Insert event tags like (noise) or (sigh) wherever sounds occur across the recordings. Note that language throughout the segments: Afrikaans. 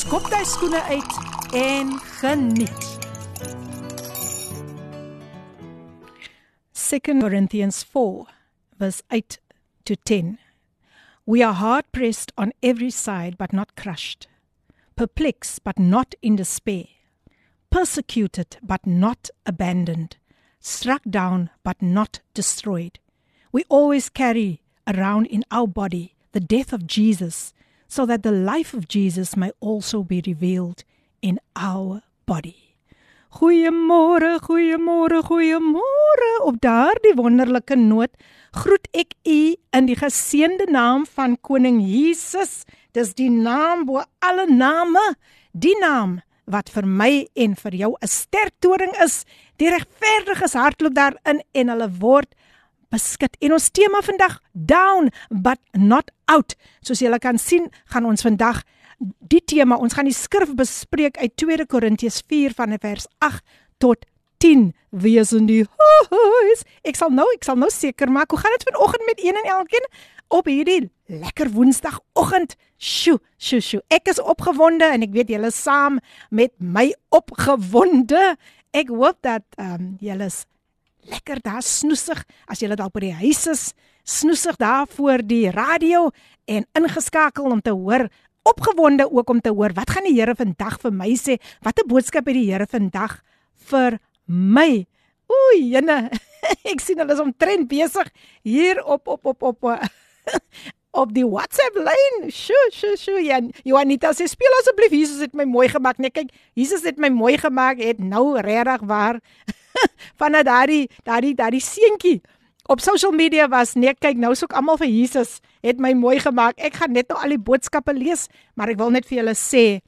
skop jy skoene uit en geniet. 2 Corinthians 4 verse 8 to 10. We are hard pressed on every side but not crushed, perplexed but not in despair, persecuted but not abandoned, struck down but not destroyed. We always carry around in our body the death of Jesus, so that the life of Jesus may also be revealed in our body. Goeiemôre, goeiemôre, goeiemôre. Op daardie wonderlike noot groet ek u in die geseënde naam van koning Jesus. Dis die naam bo alle name, die naam wat vir my en vir jou 'n sterk toring is. Die regverdiges hardloop daarin en hulle word beskik. En ons tema vandag down but not out. Soos julle kan sien, gaan ons vandag die tema, ons gaan die skrif bespreek uit 2 Korintiërs 4 van vers 8 tot 10 wees in die huis. Ek sal nou, ek sal nou seker maak hoe gaan dit vanoggend met een en elkeen op hierdie lekker woensdagoggend. Sjoe, sjoe, sjoe. Ek is opgewonde en ek weet julle saam met my opgewonde. Ek hoop dat ehm um, julle is lekker daar snoesig as jy dalk by die huis is, snoesig daar voor die radio en ingeskakel om te hoor, opgewonde ook om te hoor wat gaan die Here vandag vir my sê? Watter boodskap het die Here vandag vir my? Oei, jene. (laughs) Ek sien hulle is omtrent besig hier op op op op op (laughs) die WhatsApp lyn. Sjoe, sjoe, sjoe. Jan, Juanita sê speel asseblief Jesus het my mooi gemaak. Nee, kyk, Jesus het my mooi gemaak. Het nou regtig waar (laughs) van daardie daardie daardie seentjie op social media was. Nee kyk nou soek almal vir Jesus het my mooi gemaak. Ek gaan net nou al die boodskappe lees maar ek wil net vir julle sê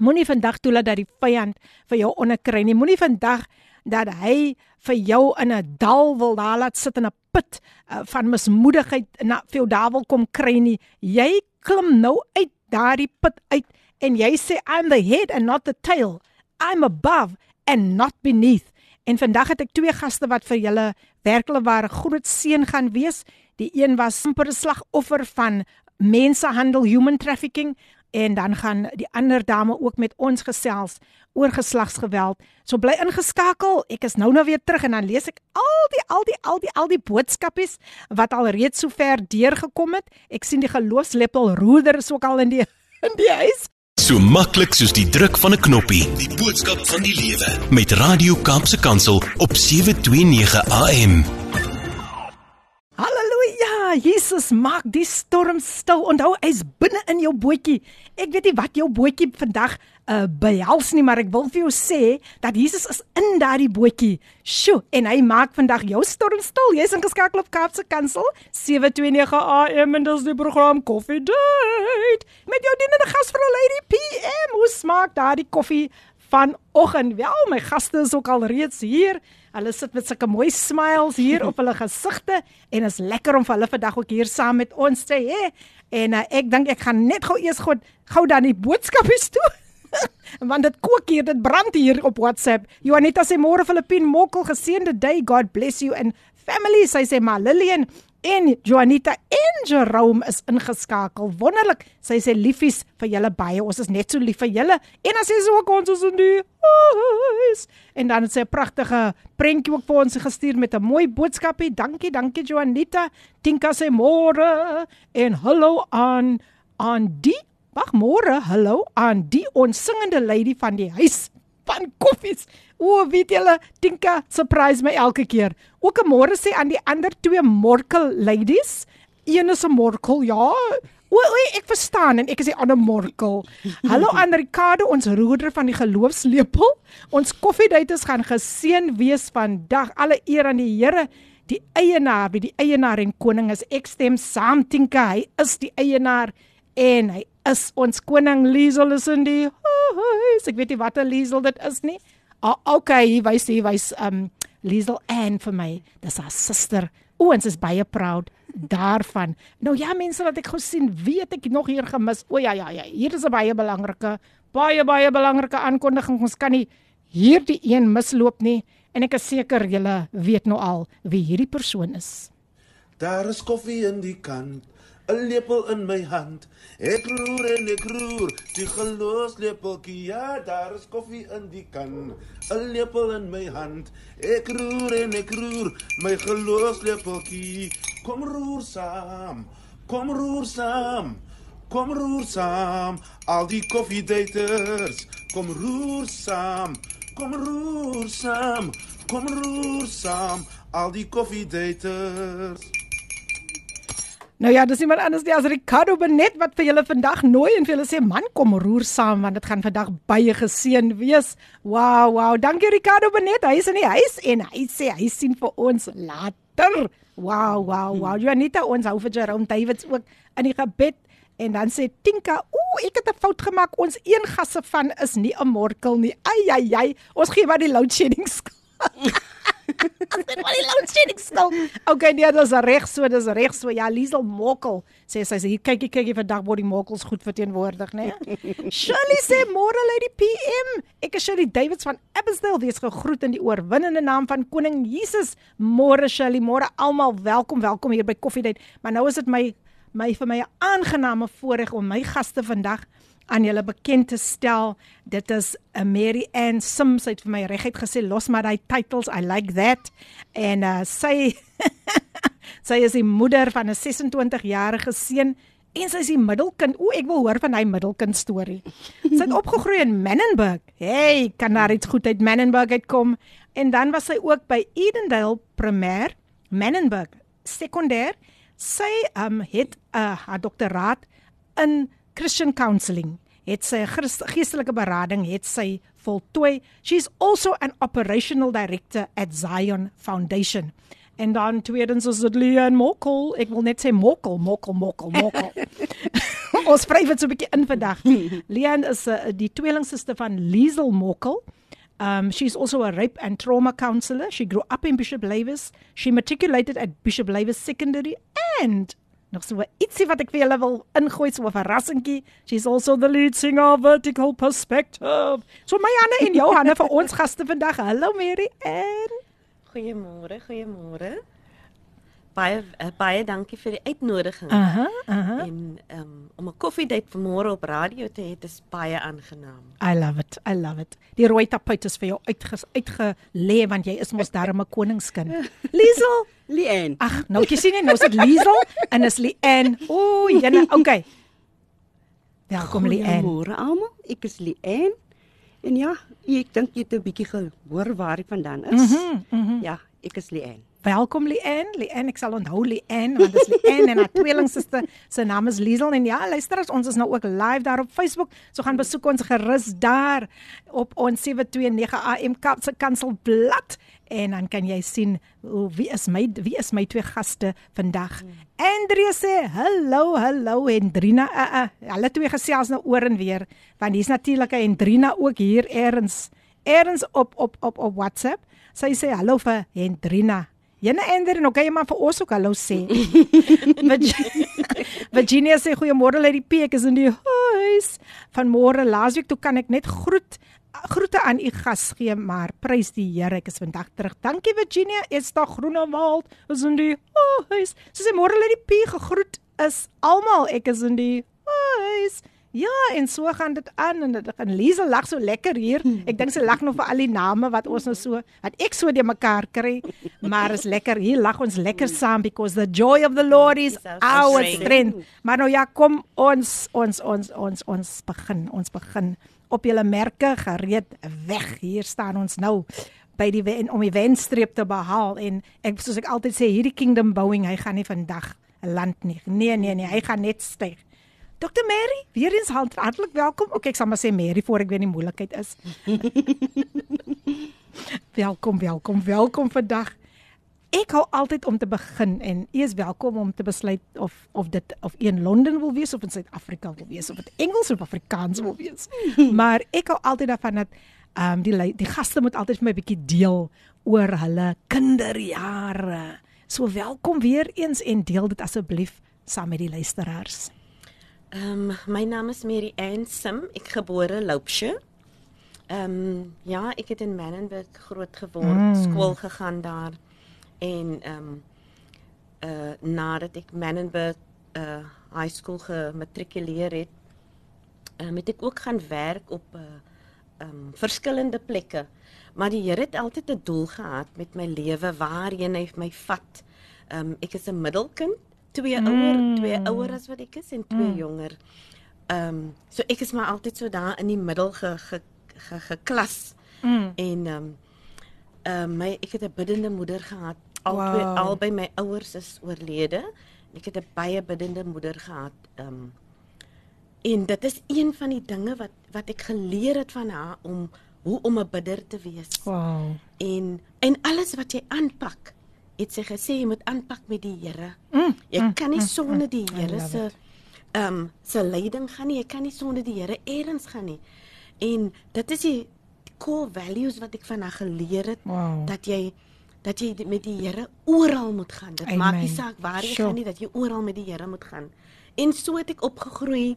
moenie vandag toelaat dat die vyand vir jou onderkry nie. Moenie vandag dat hy vir jou in 'n dal wil daar laat sit in 'n put uh, van mismoedigheid na vir jou daar wil kom kry nie. Jy klim nou uit daardie put uit en jy sê I'm the head and not the tail. I'm above and not beneath En vandag het ek twee gaste wat vir julle werklik ware groot seën gaan wees. Die een was amper 'n slagoffer van mensenhandel, human trafficking en dan gaan die ander dame ook met ons gesels oor geslagsgeweld. So bly ingeskakel. Ek is nou nou weer terug en dan lees ek al die al die al die al die boodskapies wat al reeds sover deurgekom het. Ek sien die geloofslepel roeder is ook al in die (laughs) in die huis. So maklik soos die druk van 'n knoppie. Die boodskap van die lewe met Radio Kaapse Kansel op 729 AM. Halleluja! Jesus maak die storm stil. Onthou, hy's binne in jou bootjie. Ek weet nie wat jou bootjie vandag uh behels nie, maar ek wil vir jou sê dat Jesus is in daardie bootjie. Sjoe, en hy maak vandag jou storm stil. Jy's ingeskakel op Kaapse Kansel 729 AM en dis die program Coffee Date. Met jou dienende gasvrou Lady PM. Hoe smaak daardie koffie vanoggend? Wel, my gaste is ook al reeds hier. Hulle sit met sulke mooi smiles hier op hulle gesigte en is lekker om vir hulle vandag ook hier saam met ons te hê. En uh, ek dink ek gaan net gou eers gou gou dan die boodskapies toe. (laughs) Want dit kook hier, dit brand hier op WhatsApp. Juanita sê môre Filippin Mokkel geseënde day. God bless you and family. Sy sê maar Lillian en Juanita en Jerome is ingeskakel. Wonderlik. Sy sê liefies vir julle baie. Ons is net so lief vir julle. En dan sê sy ook ons is in die huis. En dan het sy 'n pragtige prentjie ook vir ons gestuur met 'n mooi boodskapie. Dankie, dankie Juanita. Tinka sê môre en hallo aan aan die Wag môre, hallo aan die onsingende lady van die huis van koffies. O, weet julle, Tinka surprise my elke keer. Ook 'n môre sê aan die ander twee Morkel ladies. Een is 'n Morkel, ja. O, o, ek verstaan en ek is die ander Morkel. (laughs) Hallo aan Ricardo, ons roerder van die geloofslepel. Ons koffiedaters gaan geseën wees vandag. Alle eer aan die Here. Die eienaar, wie die eienaar en koning is, ek stem saam Tinka, hy is die eienaar en hy is ons koning Liesel is in die Ek weet nie wat 'n Liesel dit is nie. Ah, okay, hier wys hy wys um Liesel Ann vir my. Dis haar suster. O, ons is baie proud daarvan. Nou ja, mense wat ek gesien, weet ek nog hier gemis. O ja ja ja, hier is 'n baie belangrike baie baie belangrike aankondiging. Ons kan nie hierdie een misloop nie en ek is seker julle weet nou al wie hierdie persoon is. Daar is koffie in die kan, 'n lepel in my hand. Ek roer en ek roer, die gelos lepeltjie. Ja, daar is koffie in die kan, 'n lepel in my hand. Ek roer en ek roer, my gelos lepeltjie. Kom roer saam. Kom roer saam. Kom roer saam, al die koffiedaters. Kom roer saam. Kom roer saam. Kom roer saam, al die koffiedaters. Nou ja, dis iemand anders nie as Ricardo Benet wat vir julle vandag nooi en vir julle sê man kom roer saam want dit gaan vandag baie geseën wees. Wow, wow. Dankie Ricardo Benet. Hy is in die huis en hy sê hy sien vir ons later. Wow, wow, wow. Janita ons hou vir Jerome Davids ook in die gebed en dan sê Tinka, ooh, ek het 'n fout gemaak. Ons een gasse van is nie 'n morkel nie. Ai ai ai. Ons gee maar die load shedding skuld. Dit was die load shedding skuld. Okay, nee, dis reg so, dis reg so. Ja, Liesel Mokkel sê sy sê hier kykie kykie vandag word die mokkels goed verteenwoordig, né? Nee? (laughs) Shirley sê môre lady PM. Ek is Shirley Davids van Abbotsdale. Wees gegroet in die oorwinnende naam van koning Jesus. Môre Shirley, môre almal welkom, welkom hier by Koffiedייט. Maar nou is dit my my vir my 'n aangename voorreg om my gaste vandag aan julle bekend te stel. Dit is 'n Mary Ann Sims het vir my reguit gesê los maar daai titles. I like that. En uh, sy (laughs) sy is die moeder van 'n 26-jarige seun en sy is die middelkind. O, ek wil hoor van hy middelkind storie. Sy het (laughs) opgegroei in Menenberg. Hey, kan daar iets goed uit Menenberg uitkom? En dan was sy ook by Edendale Primêr, Menenberg Sekondêr. Sy um het 'n uh, haar doktoraat in Christian counselling. Het sy geestelike berading het sy voltooi. She's also an operational director at Zion Foundation. En dan tweedens is dit Leon Mokkel. Ek wil net sê Mokkel, Mokkel, Mokkel, Mokkel. (laughs) Ons skryf dit so 'n bietjie in vandag. (laughs) Leon is uh, die tweelingsuster van Liesel Mokkel. Um, she's also a rape and trauma counselor. She grew up in Bishop Lavis. She matriculated at Bishop Lavis Secondary and nog so ietsie wat ek vir julle wil ingooi so 'n verrassingkie. She's also the lead singer of Vertical Perspective. So my Anne en Johanna vir ons gaste vandag. Hallo Mary en goeiemôre, goeiemôre Baie uh, baie dankie vir die uitnodiging. Aha, aha. En um, om 'n koffiedייט vanmôre op radio te hê, is baie aangenaam. I love it. I love it. Die rooi tapuit is vir jou uitge uitgelê want jy is mos darem 'n koningskind. (laughs) Liesel, Lien. ag, nou jy sien nie, nou is dit Liesel en is Lien. O, jene, okay. Welkom Lien. Môre almal. Ek is Lien. En ja, ek dink jy het 'n bietjie gehoor waar ek vandaan is. Mhm, mhm. Ja, ek is Lien. Welkom Lien. Lien, ek sal onthou Lien want dit is Lien en haar tweelingsuster se naam is Liesel en ja, luister as ons is nou ook live daar op Facebook. So gaan besoek ons gerus daar op ons 729 AM Kaapse Kansel blad en dan kan jy sien wie is my wie is my twee gaste vandag. Andrea sê hallo, hallo Hendrina. Uh, uh, hulle twee gesels nou oor en weer want hier's natuurlik Hendrina ook hier eers eers op op op op WhatsApp. Sy sê hallo vir Hendrina. Jene Ender en okay maar vir ons ook hallo sê. (laughs) Virginia (laughs) sê goeiemôre lê die P ek is in die huis. Vanmôre laasweek toe kan ek net groet groete aan u gas gee maar prys die Here ek is vandag terug. Dankie Virginia. Is daar Groenewald is in die huis. Sy sê môre lê die P gegroet is almal ek is in die huis. Ja, en so gaan dit aan en dit gaan Liesel lag so lekker hier. (laughs) Ek dink sy lag nog vir al die name wat ons nou so wat ek so de mekaar kry. Maar is lekker. Hier lag ons lekker saam because the joy of the Lord is our strength. Maar nou ja, kom ons ons ons ons ons begin. Ons begin op julle merke gereed weg. Hier staan ons nou by die wen, om die wenstreep te behaal en ek soos ek altyd sê hierdie kingdom bouing hy gaan nie vandag land nie. Nee nee nee, hy gaan net styg. Dr Mary, weer eens hartlik welkom. Okay, ek sal maar sê Mary voor ek weer in die moeilikheid is. (laughs) welkom, welkom, welkom vandag. ek hou altyd om te begin en u is welkom om te besluit of of dit of u in Londen wil wees of in Suid-Afrika wil wees of dit Engels of Afrikaans wil wees. (laughs) maar ek hou altyd daarvan dat ehm um, die die gaste moet altyd vir my 'n bietjie deel oor hulle kinderjare. So welkom weer eens en deel dit asseblief saam met die luisteraars. Ehm um, my naam is Mary Ann Sim, ek gebore Loupshe. Ehm um, ja, ek het in Manenberg groot geword, mm. skool gegaan daar en ehm um, uh nadat ek Manenberg uh high school gematrikuleer het, um, het ek ook gaan werk op 'n uh, ehm um, verskillende plekke. Maar die Here het altyd 'n doel gehad met my lewe waarheen hy my vat. Ehm um, ek is 'n middelkind, twee mm. ouer, twee ouer as wat ek is en twee mm. jonger. Ehm um, so ek is maar altyd so daar in die middel ge ge, ge, geklas. Mm. En ehm um, ehm my ek het 'n biddende moeder gehad. Albei wow. albei my ouers is oorlede. Ek het 'n baie biddende moeder gehad. Ehm um, en dit is een van die dinge wat wat ek geleer het van haar om hoe om 'n bidder te wees. Wow. En en alles wat jy aanpak, het sy gesê jy moet aanpak met die Here. Mm, Jy mm, kan nie mm, sonder die I Here se ehm um, se leiding gaan nie. Jy kan nie sonder die Here eers gaan nie. En dit is die core values wat ek van haar geleer het Wow. dat jy dat jy met die Here oral moet gaan. Dit maak nie Amen. saak waar jy Sure. gaan nie, dat jy oral met die Here moet gaan. En so het ek opgegroei.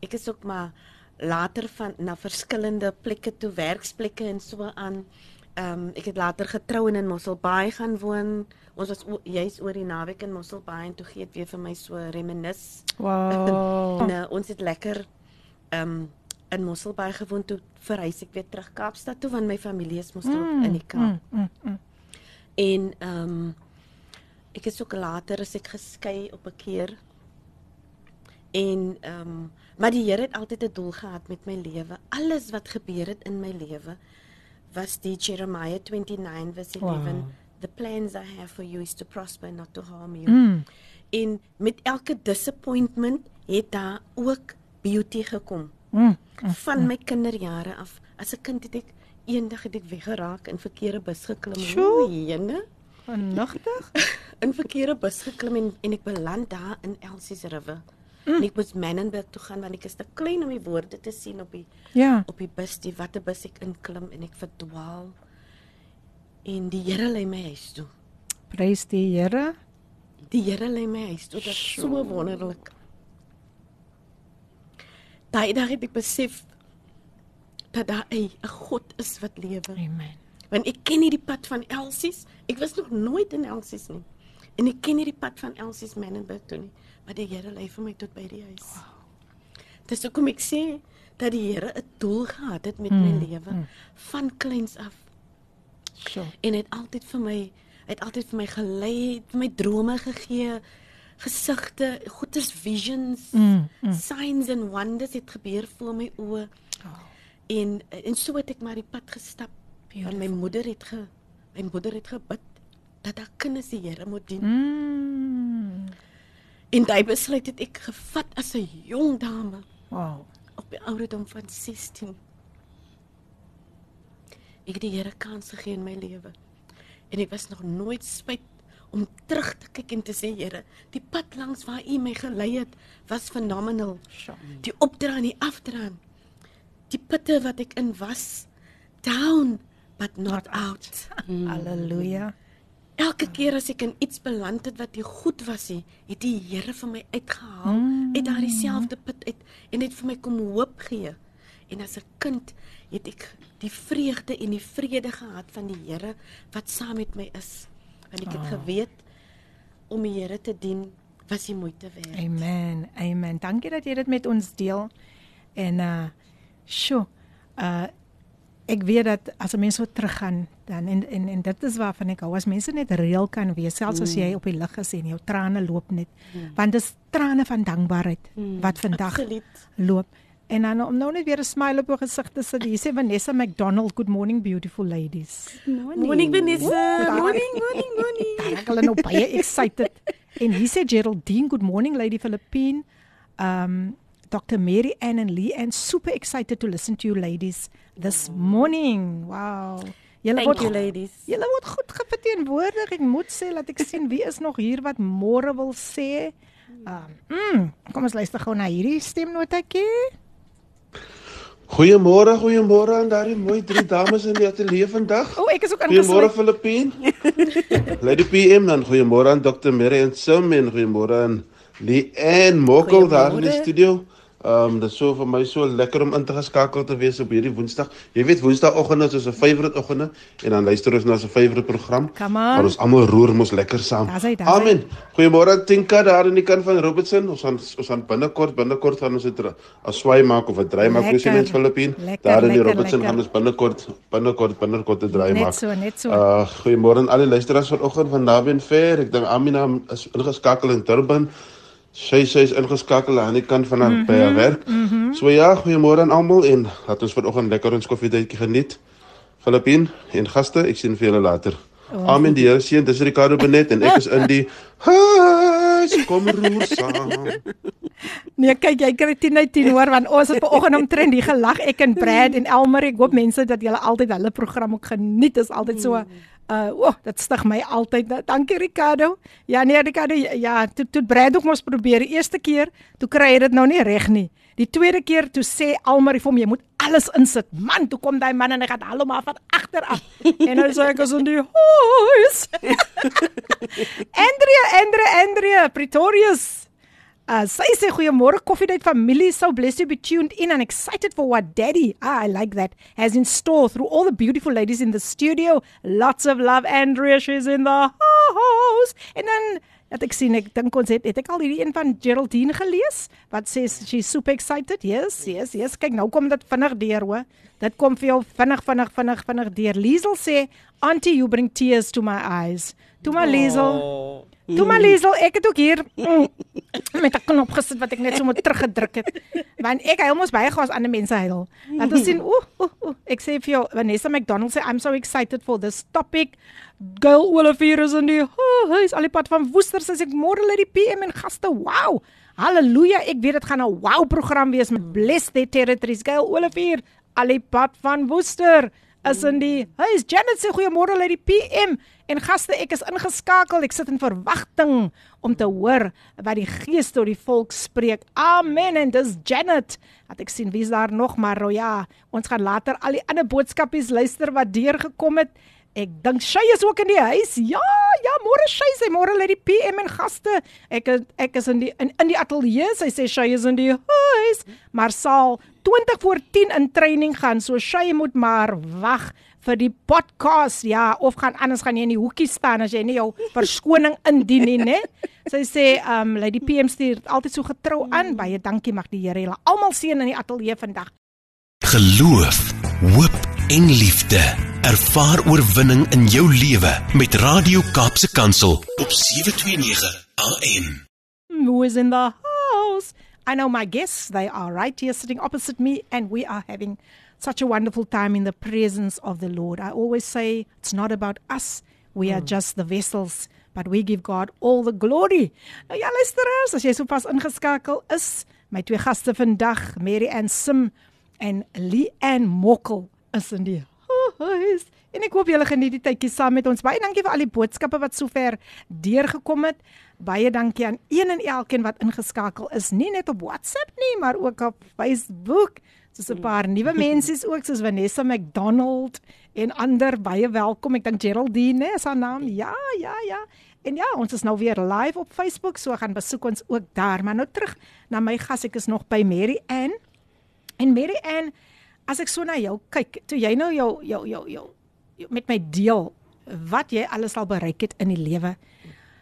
Ek is ook maar later van na verskillende plekke toe, werksplekke en so aan. Ehm um, ek het later getrou en in Mosselbaai gaan woon. Ons was juis oor die naweek in Mosselbaai en toe gee dit weer vir my so reminis. Wow. (laughs) En uh, ons het lekker ehm um, in Mosselbaai gewoon toe verhuis ek weer terug Kaapstad toe want my familie is mos mm, in die Kaap. Mm, mm, mm. En ehm um, ek is ook later as ek geskei op 'n keer. En ehm um, maar die Here het altyd 'n doel gehad met my lewe. Alles wat gebeur het in my lewe was die Jeremiah 29 verse 11. Wow. The plans I have for you is to prosper not to harm you. Mm. En met elke disappointment het daar ook beauty gekom Mm. van my kinderjare af. As 'n kind het ek eendag het ek weggeraak in verkeerde bus geklim. O, jene. Genigtig? (laughs) In verkeerde bus geklim en, en ek beland daar in Elsie's River. Mm. En ek moes Manenberg toe gaan want ek is te klein om die woorde te sien op die Ja. op die bus, die watter bus ek inklim en ek verdwaal. En die Here lei my huis toe. Prys die Here. Die Here lei my huis toe. Dit is so wonderlik. Daai dag het ek besef dat daar 'n God is wat lewe. Amen. Want ek ken nie die pad van Elsies. Ek was nog nooit in Elsies nie. En ek ken nie die pad van Elsies Manenberg toe nie, maar die Here lei vir my tot by die huis. Wow. Dis hoekom ek sê dat die Here 'n doel gehad het met mm, my lewe mm. van kleins af So. en het altyd vir my het altyd vir my gelei, vir my drome gegee, gesigte, goeders visions, Mm, mm. signs and wonders het gebeur voor my oë. Oh. En en so het ek maar die pad gestap. Want my moeder het ge my moeder het gebid dat haar kinders die Here moet dien. Mm. En daai besluit het ek gevat as 'n jong dame Wow. op die ouderdom van 16. Ek het die Here kans gegee in my lewe. En ek was nog nooit spyt om terug te kyk en te sê Here, die pad langs waar U my gelei het was phenomenal. So. Die opdra en die afdra. Die putte wat ek in was, down but not out. (laughs) Halleluja. Elke keer as ek in iets beland het wat nie goed was nie, het die Here vir my uitgehaal mm. uit daardie selfde put uit en het vir my kom hoop gee. En as 'n kind het ek die vreugde en die vrede gehad van die Here wat saam met my is. Want ek het Ah. geweet om die Here te dien was die moeite werd. Amen. Amen. Dankie dat jy dit met ons deel. En uh sjo. Uh ek weet dat as 'n mens so teruggaan dan en en en dit is waarvan ek hou as mense net reël kan wees selfs as jy op die lig is en jou trane loop net. Want dis trane van dankbaarheid wat vandag Absoluut. loop. En dan om nou net weer 'n smile op jou gesig te sit. Hier sê Vanessa McDonald, good morning beautiful ladies. Morning Vanessa. Morning, morning, morning. Daar hulle nou baie excited. En hier sê Geraldine, good morning Lady Philippine. Um Dr. Mary Ann and Lee and super excited to listen to you ladies this morning. Wow. Julle Thank word you ladies. Julle word goed geverteenwoordig. Ek moet sê dat ek sien wie is nog hier wat môre wil sê. Um, mm, kom ons luister gou na hierdie stemnotetjie. Goeiemôre, goeiemôre aan daardie mooi drie dames in die ateljee vandag. O, ek is ook Goeiemôre ingesluit. Filippien. (laughs) Lady PM dan goeiemôre aan Dr. Mary en Sim en goeiemôre aan Lee en Mokkel daar in die Goeiemôre. studio. Ehm um, dit is so vir my so lekker om in te wees op hierdie Woensdag. Jy weet Woensdagoggend is ons 'n favourite oggende en dan luister ons na 'n favourite program. Maar ons almal roer mos lekker saam. Daar's hy. Amen. Goeiemôre Tinka daar in die kant van Robertson. Ons gaan ons gaan binnekort binnekort gaan ons dit 'n swaai maak of 'n draai maak vir mens Filippien. Lekker, Daar in die Robertson lekker. gaan ons binnekort binnekort binnekort 'n draai Net maak. so, net so. Uh goeiemôre aan al die luisteraars vanoggend van naby en ver. Ek dink Amina is ingeskakel in Durban. Sy sy is ingeskakel aan die kant van haar mm -hmm, by haar werk. Mm -hmm. So ja, goeiemôre aan almal en laat ons vanoggend lekker ons koffietydjie geniet. Filippien en gaste, ek sien vir julle later. Amen die Here seën. Dis Ricardo Benet en ek is in die (laughs) huis kom roer saam. Nee, kyk, jy kry 10 uit 10 hoor want ons het vanoggend omtrent die gelag ek en Brad en Elmer. Ek hoop mense dat julle altyd hulle program ook geniet. Dit is altyd so uh o, oh, dit stig my altyd. Dankie Ricardo. Ja nee Ricardo, ja, toe toe Brad ook mos probeer die eerste keer, toe kry hy dit nou nie reg nie. Die tweede keer toe sê Almarie vir hom jy moet alles insit. Man, toe kom daai man en hy gaan hom maar van agter af. en hy sê ek is in die huis. (laughs) Andrea, Andrea, Andrea, Pretorius. Uh, sy sê goeiemôre koffiedייט familie. So blessed to be tuned in and excited for what daddy, ah, I like that, has in store through all the beautiful ladies in the studio. Lots of love Andrea, she's in the house. En dan dat ek sien ek dink ons het het ek al hierdie een van Geraldine gelees wat sê she's super excited. Yes, yes, yes. Kyk nou kom dit vinnig deur hoor. Dit kom vir jou vinnig vinnig vinnig vinnig deur. Liesel sê, "Auntie, you bring tears to my eyes." Toe maar Liesel. Oh. Toe maar Liesel, ek het ook hier mm, (laughs) met 'n knop gesit wat ek net so moet teruggedruk het. Want ek hy mos baie gas ander mense huil. Want ons sien oeh oeh oeh ek sê vir jou Vanessa McDonald sê I'm so excited for this topic. Girl Olivier is in die oh, hy is al die pad van Woester sê ek môre lê die PM en gaste. Wow. Halleluja. Ek weet dit gaan 'n wow program wees met Blessed Their Territories. Girl Olivier al die pad van Woester is in die Hy is Janet sê goeiemôre lê die PM en gaste ek is ingeskakel. Ek sit in verwagting om te hoor wat die gees tot die volk spreek. Amen. En dis Janet. Het ek sien wie's daar nog? Maar oh ja ons gaan later al die ander boodskapies luister wat deurgekom het. Ek dink Shay is ook in die huis. Ja, ja, môre Shay sê môre lê die PM en gaste. Ek ek is in die in, in die ateljee. Sy sê Shay is in die huis, maar sal 20 voor 10 in training gaan. So Shay moet maar wag vir die podcast. Ja, of gaan anders gaan jy in die hoekie staan as jy nie jou verskoning indien nie, né? Sy sê, ehm, um, lê die PM stuur altyd so getrou aan. Baie dankie mag die Here julle almal seën in die ateljee vandag. Geloof, hoop en liefde. Ervaar oorwinning in jou lewe met Radio Kaapse Kansel op 729 AM. who is in the house. I know my guests, they are right here sitting opposite me, and we are having such a wonderful time in the presence of the Lord. I always say it's not about us, we are just the vessels. But we give God all the glory. Nou ja, luisteraars, as jy sopas ingeskakel is, my twee gaste vandag, Mary Ann Sim en Lee Ann Mokkel is in die huis. En ek hoop julle geniet die tydjie saam met ons. Baie dankie vir al die boodskappe wat sover deurgekom het. Baie dankie aan een en elkeen wat ingeskakel is, nie net op WhatsApp nie, maar ook op Facebook. Soos 'n paar nuwe mense ook soos Vanessa McDonald en ander baie welkom. Ek dink Geraldine is haar naam. Ja, ja, ja. En ja, ons is nou weer live op Facebook, so gaan besoek ons ook daar. Maar nou terug na my gas. Ek is nog by Mary Ann. En Mary Ann, as ek so na jou kyk, toe jy nou jou jou jou jou, jou met my deel wat jy alles al bereik het in die lewe,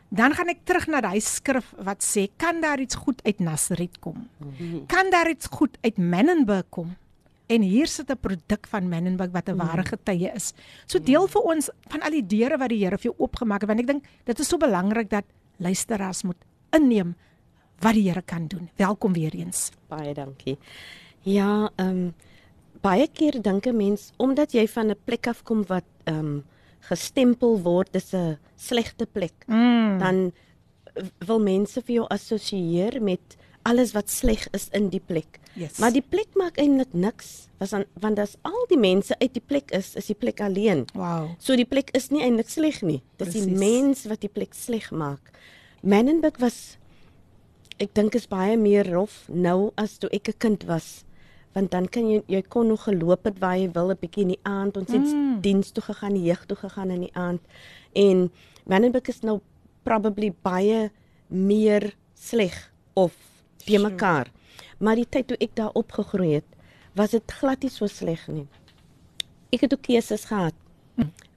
dan gaan ek terug na daai skrif wat sê kan daar iets goed uit Nasaret kom? Kan daar iets goed uit Menenberg kom? En hier sit 'n produk van Menenberg wat 'n ware getuie is. So deel vir ons van al die deure wat die Here vir jou oopgemaak het want ek dink dit is so belangrik dat luisteraars moet inneem wat die Here kan doen. Welkom weer eens. Baie dankie. Ja, ehm um, baie keer dink 'n mens omdat jy van 'n plek af kom wat ehm um, gestempel word dis 'n slegte plek, Mm. dan wil mense vir jou assosieer met alles wat sleg is in die plek. Yes. Maar die plek maak eintlik niks, was dan want as al die mense uit die plek is, is die plek alleen. Wow. So die plek is nie eintlik sleg nie. Dis die Presies. mens wat die plek sleg maak. Menenberg was ek dink is baie meer rof nou as toe ek 'n kind was. Want dan kan jy jy kon nog geloop het waar jy wil 'n bietjie in die aand ons het mm. diens toe gegaan, die jeug toe gegaan in die aand. En Menenberg is nou probably baie meer sleg of te mekaar. Maar die tyd toe ek daar opgegroei het, was dit glad nie so sleg nie. Ek het ook keuses gehad.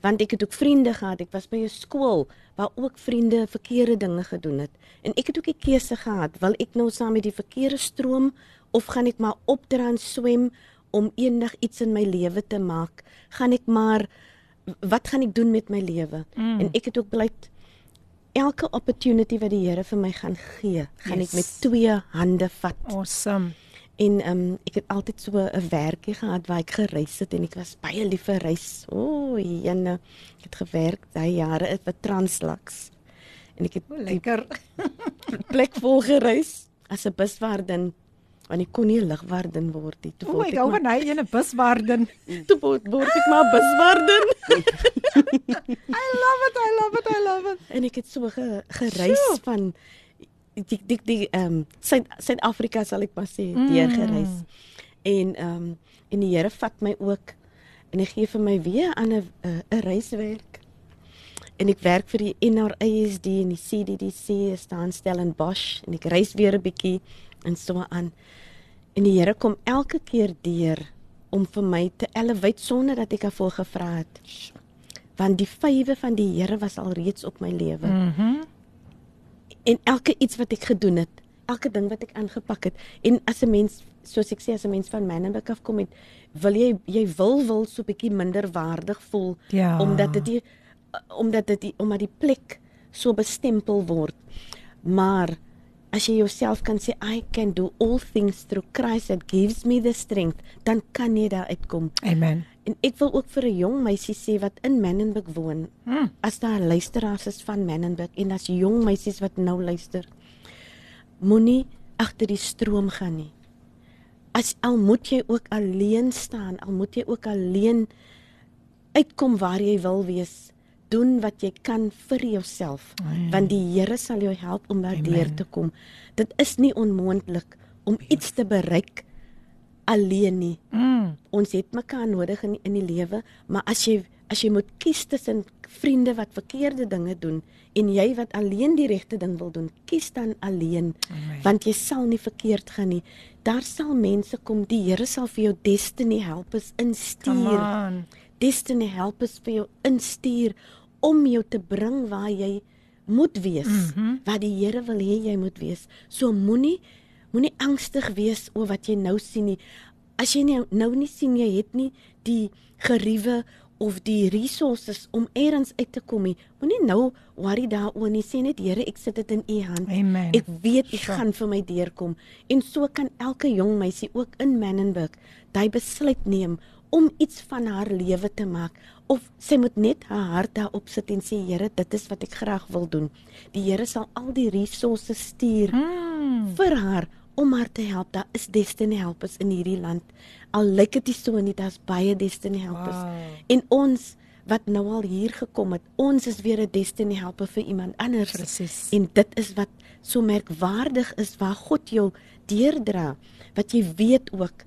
Want ek het ook vriende gehad. Ek was by 'n skool waar ook vriende verkeerde dinge gedoen het. En ek het ook die keuse gehad, wil ek nou saam met die verkeerde stroom of gaan ek maar opdra en swem om eendag iets in my lewe te maak? Gaan ek maar wat gaan ek doen met my lewe? Mm. En ek het ook besluit elke opportunity wat die Here vir my gaan gee, gaan Yes. ek met twee hande vat. Awesome. En ehm um, ek het altyd so 'n werkie gehad waar ek gereis het en ek was baie lief vir reis. O, oh, jene, ek het gewerk daai jare by Translax. En ek het O, lekker. (laughs) plek vol gereis as 'n buswaardin want ek kon nie 'n lugwaardin word nie. Toe word ek hou van hy ene buswaarden. (laughs) toe word, word ek maar buswaardin. (laughs) I love it. I love it. I love it. en ek het so ge, gereis Sjoe. van die die die ehm um, Suid Suid-Afrika sal ek maar sê, deur gereis. En ehm um, en die Here vat my ook en hy gee vir my weer aan 'n 'n 'n reiswerk. En ek werk vir die NRASD en die CDDC staan Stellenbosch en ek reis weer 'n bietjie en so aan. En die Here kom elke keer deur om vir my te elevate sonder dat ek daarvoor gevra het. Want die vywe van die Here was al reeds op my lewe. Mhm. En elke iets wat ek gedoen het, elke ding wat ek aangepak het en as 'n mens soos ek sê as 'n mens van Manenberg af kom het, wil jy jy wil wil so 'n bietjie minder waardig voel Ja. omdat dit die omdat dit die, omdat die plek so bestempel word. Maar as jy jouself kan sê I can do all things through Christ that gives me the strength, dan kan jy daar uitkom. Amen. En ek wil ook vir 'n jong meisie sê wat in Menenberg woon, Hmm. as daar luisteraars is van Menenberg en as jong meisies wat nou luister, moenie agter die stroom gaan nie. As al moet jy ook alleen staan, al moet jy ook alleen uitkom waar jy wil wees, doen wat jy kan vir jouself, want die Here sal jou help om daardeur te kom. Dit is nie onmoontlik om iets te bereik alleen nie Mm. ons het mekaar nodig in in die lewe, maar as jy as jy moet kies tussen vriende wat verkeerde dinge doen en jy wat alleen die regte ding wil doen, kies dan alleen, Amen. want jy sal nie verkeerd gaan nie. Daar sal mense kom, die Here sal vir jou destiny helpers Come instuur. Destiny helpers vir jou instuur om jou te bring waar jy moet wees, mm -hmm. waar die Here wil hê jy moet wees. So moenie moenie angstig wees oor wat jy nou sien nie. As jy nie, nou nie sien jy het nie die geriewe of die resources om eers uit te kom nie. Moenie nou worry daaroor nie. Sê net Here, ek sit dit in u hand. Amen. Ek weet u Sure. gaan vir my deurkom. En so kan elke jong meisie ook in Menenberg daai besluit neem om iets van haar lewe te maak of sy moet net haar hart daarop sit en sê Here, dit is wat ek graag wil doen. Die Here sal al die resources stuur Mm. vir haar om haar te help. Daar is destiny helpers in hierdie land. Al lyk dit so nie, daar's baie destiny helpers. Wow. En ons wat nou al hier gekom het, ons is weer 'n destiny helper vir iemand anders. Presies. En dit is wat so merkwaardig is waar God jou deurdra, wat jy weet ook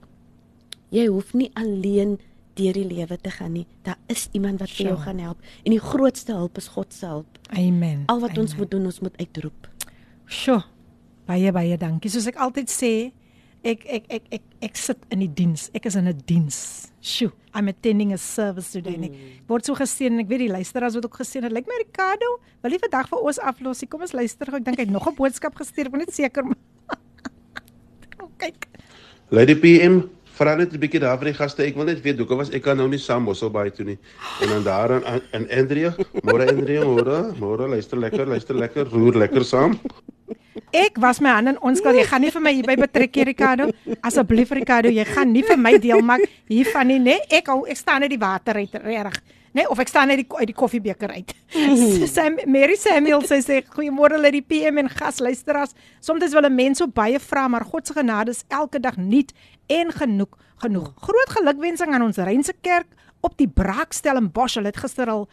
jy hoef nie alleen deur die lewe te gaan nie. Daar is iemand wat vir jou gaan help en die grootste hulp is God se hulp. Amen. Al wat ons Amen. moet doen, ons moet uitroep. Sjoe. Baie baie dankie. Soos ek altyd sê, ek ek ek ek ek sit in die diens. Ek is in 'n diens. Sjoe. I'm attending a service today. Mm. Ek word so geseën en ek weet die luisteraars word ook geseën. Dit lyk my Ricardo, wil jy vandag vir ons aflos? Kom ons luister gou. Ek dink hy het nog 'n boodskap gestuur. Ek wil net seker maak. Oh, (laughs) kyk. Lady PM, vra net 'n bietjie daar vir die gaste. Ek wil net weet hoekom was ek nou nie saam Mosselbaai toe nie. En dan daar aan- aan Andrea, môre Andrea, môre, môre luister lekker, luister lekker, roer lekker saam. Ek was my hande in onskuld. Jy gaan nie vir my hierby betrek hier Ricardo. Asseblief Ricardo, jy gaan nie vir my deel maak hiervan nie, né? Nee, ek hou ek staan uit die water reg. Nee, of ek staan uit die uit die koffiebeker uit. (laughs) Sam Mary Samuel sê sê goeiemôre lê die PM en gasluisteraars. Soms wil 'n mens so baie vra, maar God se genade is elke dag nuut en genoeg genoeg. Groot gelukwensing aan ons Reinse Kerk op die Braakstel in Bosch. Hulle het gister al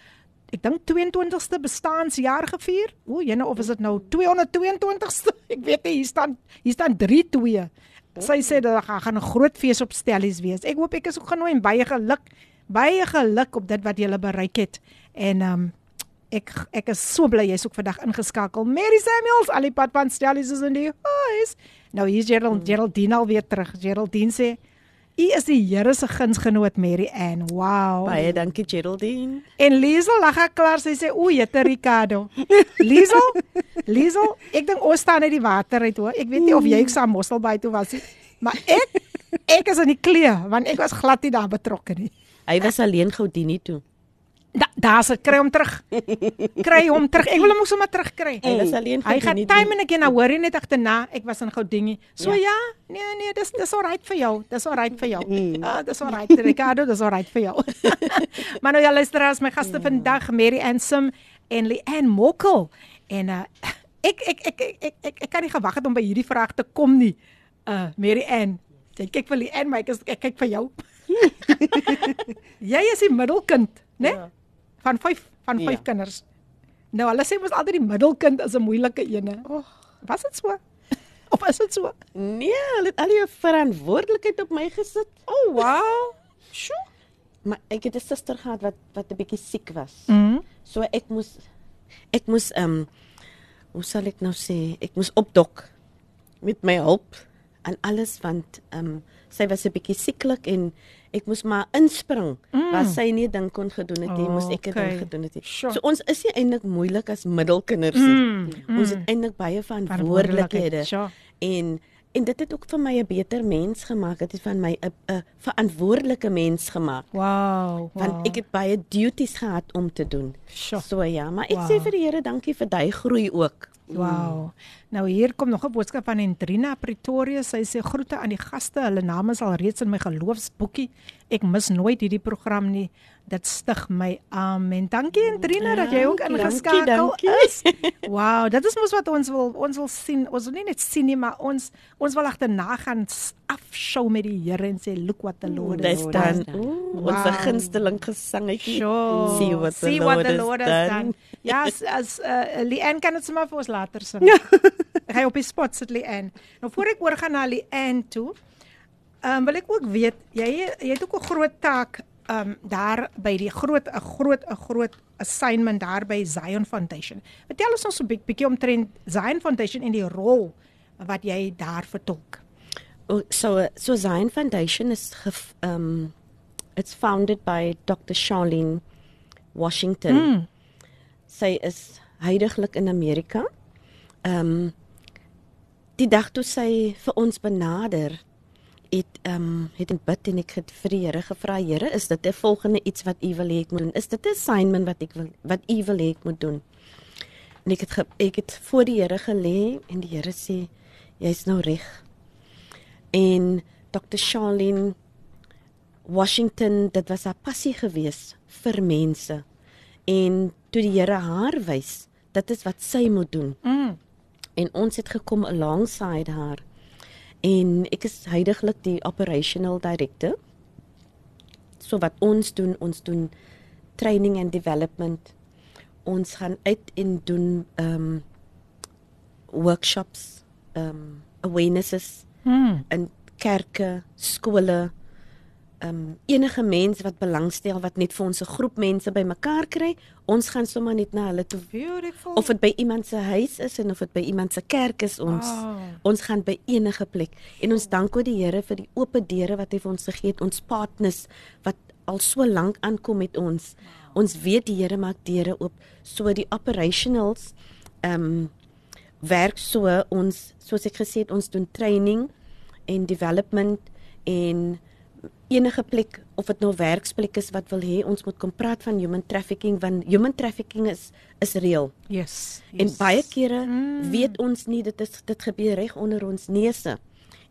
ek dink 22ste bestaanjaar gevier. O, jene of is dit nou 222ste? (laughs) Ek weet nie, hier staan hier staan 32. Sy sê dat daar gaan 'n groot fees op stellies wees. Ek hoop ek is ook genooi en baie geluk baie geluk op dit wat jy bereik het. En ehm um, ek ek is so bly jy's ook vandag ingeskakel. Mary Samuels, al die pad van Stellies is in die huis. Nou hier's Gerald hmm. Geraldine al weer terug. Geraldine sê U is die Here se gunsgenoot Mary Ann. Wow. Baie dankie Geraldine. En Liesel lag ek klaar sy sê o, jette Ricardo. (laughs) Liesel? Liesel, ek dink ons staan uit die water uit hoor. Ek weet nie of jy ook saam Mosselbaai toe was nie, maar ek ek is in die klee want ek was glad nie daar betrokke nie. Hy was alleen Goudini toe. Da daar's ek kry hom terug. Kry hom terug. Ek wil hom sommer terugkry. Hy was alleen Hy gaan time en again nou hoor jy net agterna. Ek was in Goudini. So ja. ja, nee nee, dis dis alright vir jou. Dis alright vir jou. Mm. Ja, dis alright Ricardo, dis alright vir jou. (laughs) maar nou ja, luister as my gaste mm. vandag Mary Ansom en Leanne Mokkel. En uh ek ek ek ek ek, ek, ek kan nie gewag het om by hierdie vraag te kom nie. Uh Mary Ann, ek kyk vir Leanne, maar ek, is, ek kyk vir jou. (laughs) jy is die middelkind, né? Nee? Ja. Van 5 van 5 ja. kinders. Nou, hulle sê mos altyd die middelkind is 'n moeilike ene. Oh, was dit so? (laughs) Of is dit so? Nee, hulle het al die verantwoordelikheid op my gesit. Oh, wow. Sjoe. Maar ek het 'n suster gehad wat wat 'n bietjie siek was. Mm -hmm. So ek moes ek moes ehm um, hoe sal ek nou sê, ek moes opdok met my hulp en alles want ehm um, sy was 'n bietjie sieklik en ek moes maar inspring mm. waar sy nie dink kon gedoen het nie, oh, moes ek dit okay. gedoen het. Sure. So ons is nie eintlik moeilik as middelkinders nie. Mm. Mm. Ons het eintlik baie verantwoordelikhede. Sure. En en dit het ook vir my 'n beter mens gemaak. Dit het van my 'n 'n verantwoordelike mens gemaak. Wow, wow. Want ek het baie duties gehad om te doen. Sure. So ja, maar ek wow. sê vir die Here dankie vir daai groei ook. Wow. Nou hier kom nog 'n boodskap van Entrina Pretoria. Sy sê groete aan die gaste. Hulle name is al reeds in my geloofsboekie. Ek mis nooit hierdie program nie. Dit stig my. Amen. Dankie Entrina ja, dat jy ook ingeskakel is. Wow, dit is mos wat ons wil ons wil sien. Ons wil nie net sien nie, maar ons ons wil agterna gaan afshow met die Here en sê look what the Lord has done. Wow. Ons gunsteling gesangetjie. Sure. See what the, See Lord, what the Lord has done. Ja, yes, as uh, Leanne kan dit sommer vir ons later sing. Ja. (laughs) ek gaan op die spot sit Leanne. Nou voor ek oor gaan na Leanne toe, ehm um, wil ek ook weet jy jy het ook 'n groot taak um, daar by die groot 'n groot 'n groot assignment daar by Zion Foundation. Vertel ons ons 'n bietjie omtrent Zion Foundation en die rol wat jy daar vertolk. Oh, so so Zion Foundation is ehm um, it's founded by Dr. Charlene Washington. Mm. Sy is heidaglik in Amerika. Um, die dag toe sy vir ons benader het ehm um, het in bid en ek het vir die Here gevra Here is dit 'n volgende iets wat U wil hê ek moet doen? Is dit 'n assignment wat ek wil wat U wil hê ek moet doen? En ek het ge, ek het voor die Here gelê en die Here sê jy's nou reg. En Dr Charlene Washington dit was haar passie gewees vir mense. En toe die Here haar wys dit is wat sy moet doen. Mm. en ons het gekom alongside haar en ek is heidaglik die operational director. So wat ons doen, ons doen training and development. Ons gaan uit en doen ehm um, workshops, ehm um, awarenesses hmm. in kerke, skole, um, enige mens wat belangstel wat net vir ons 'n groep mense bymekaar kry, ons gaan sommer net na hulle toe. Beautiful. Of dit by iemand se huis is en of dit by iemand se kerk is, ons oh. ons gaan by enige plek. En ons dank ook die Here vir die oop deure wat hy vir ons gegee het, ons partners wat al so lank aankom met ons. Wow. Ons weet die Here maak deure oop. So die operationals ehm um, werk so ons soos ek gesê het ons doen training en development en enige plek of dit nou werksplek is wat wil hê ons moet kom praat van human trafficking want human trafficking is is reël. Yes, yes. En baie kere mm. weet ons nie dit is dit gebeur reg onder ons neuse.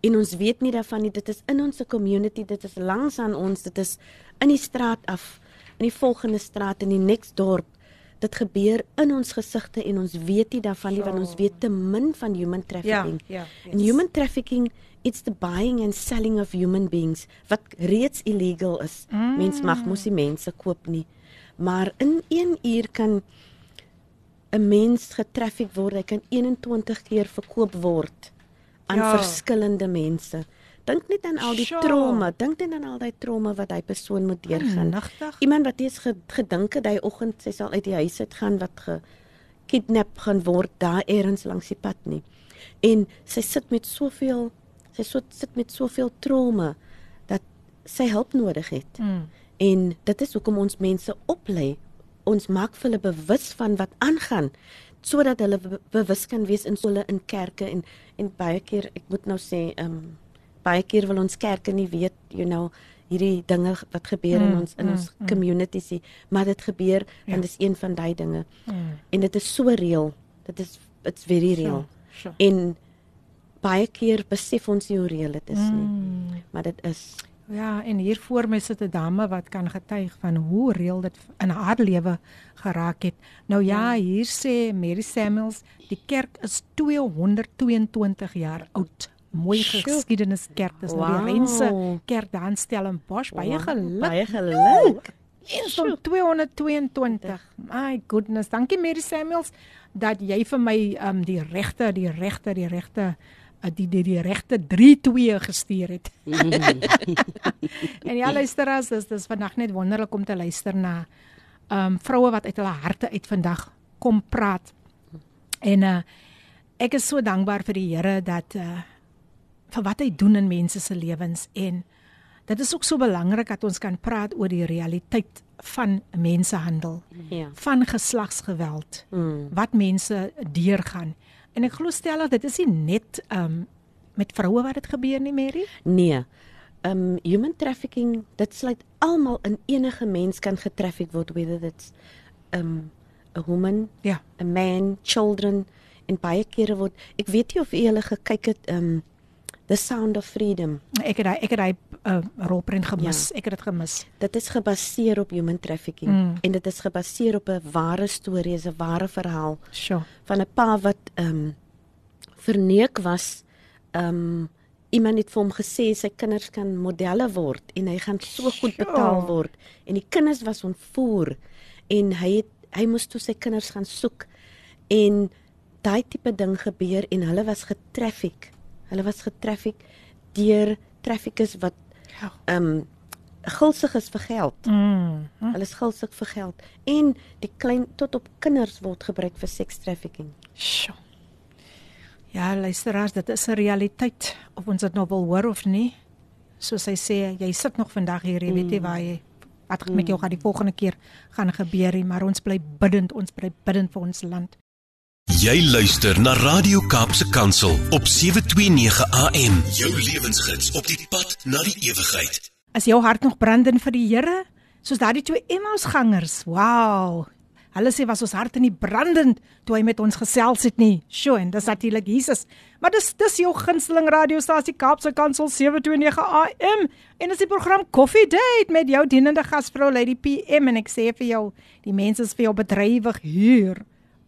En ons weet nie daarvan nie dit is in ons community, dit is langs aan ons, dit is in die straat af. in die volgende straat in die next dorp. Dit gebeur in ons gesigte en ons weet nie daarvan nie want ons weet te min van human trafficking. ja, En human trafficking it's the buying and selling of human beings wat reeds illegal is. Mm. Mens mag mos nie mense koop nie. Maar in 1 uur kan 'n mens getraffic word. Hy kan 21 keer verkoop word aan Ja. verskillende mense. Dink net aan al die Sjoe. trauma, dink net aan al die trauma wat hy persoon moet deurgaan. Nagtig. Iemand wat eers ge- gedink het hy oggend sy sal uit die huis uit gaan wat gekidnap gaan word daar eers langs die pad nie. En sy sit met soveel sy so, sit met soveel trauma dat sy hulp nodig het. Mm. En dit is hoekom ons mense oplei. Ons maak hulle bewus van wat aangaan sodat hulle be- bewus kan wees in skole in kerke en en baie keer ek moet nou sê ehm um, baie keer wil ons kerke nie weet you know hierdie dinge wat gebeur in Mm, ons in mm, ons communities nie maar dit gebeur Ja. en dis een van daai dinge Mm. en dit is so reëel dit is it's very real Sure. en baie keer besef ons nie hoe reëel dit is nie Mm. maar dit is Ja, en hier voor my sit 'n dame wat kan getuig van hoe reël dit in haar lewe geraak het. Nou ja, hier sê Mary Samuels, die kerk is 222 jaar oud. Mooi Sjoe. geskiedeniskerk. Dis nou Wow. die Rense Kerk daar in Stellenbosch. Baie geluk. baie geluk Eens van 222. My goodness. Dankie Mary Samuels dat jy vir my um die regte, die regte, die regte die die, die regte 32 gestuur het. (laughs) en ja, luisteraars, dis dis vandag net wonderlik om te luister na um vroue wat uit hulle harte uit vandag kom praat. En uh ek is so dankbaar vir die Here dat uh vir wat hy doen in mense se lewens en dit is ook so belangrik dat ons kan praat oor die realiteit van mensehandel, ja van geslagsgeweld, mm. wat mense deurgaan. En ek glo stellig dit is nie net um met vroue wat dit gebeur nie, Mary. Nee. Um human trafficking, dit sluit almal in enige mens kan getraffic word whether it's um a woman, Ja. a man, children en baie kere word ek weet nie of jy hulle gekyk het um The Sound of Freedom. Ek het daai ek het daai uh, rolprent gemis. Ja. Ek het dit gemis. Dit is gebaseer op human trafficking Mm. en dit is gebaseer op 'n ware storie, 'n ware verhaal Sjoe. van 'n pa wat um verneek was. Um iemand het vir hom gesê sy kinders kan modelle word en hy gaan so goed Sjoe. betaal word en die kinders was ontvoer en hy het hy moes toe sy kinders gaan soek en daai tipe ding gebeur en hulle was getraffic. Hulle was getraffic deur traffickers wat Ja. um gulsig is vir geld. Mm. Hm? Hulle is gulsig vir geld en die klein tot op kinders word gebruik vir sex trafficking. Sjoe. Ja, luisteraars, dit is 'n realiteit of ons dit nou wil hoor of nie. Soos hy sê, jy sit nog vandag hier, jy weet nie waar jy wat met jou gaan die volgende keer gaan gebeur nie, maar ons bly bidend, ons bly bidend vir ons land. Jy luister na Radio Kaapse Kansel op 729 AM. Jou lewensgids op die pad na die ewigheid. Is jou hart nog brandend vir die Here? Soos daardie twee Emmausgangers. Wow. Hulle sê was ons harte nie brandend toe hy met ons gesels het nie. Sjoe, en dis natuurlik Jesus. Maar dis dis jou gunsteling radiostasie Kaapse Kansel 729 AM en dis die program Coffee Date met jou dienende gasvrou Lady PM en ek sê vir jou, die mense is vir jou bedrywig hier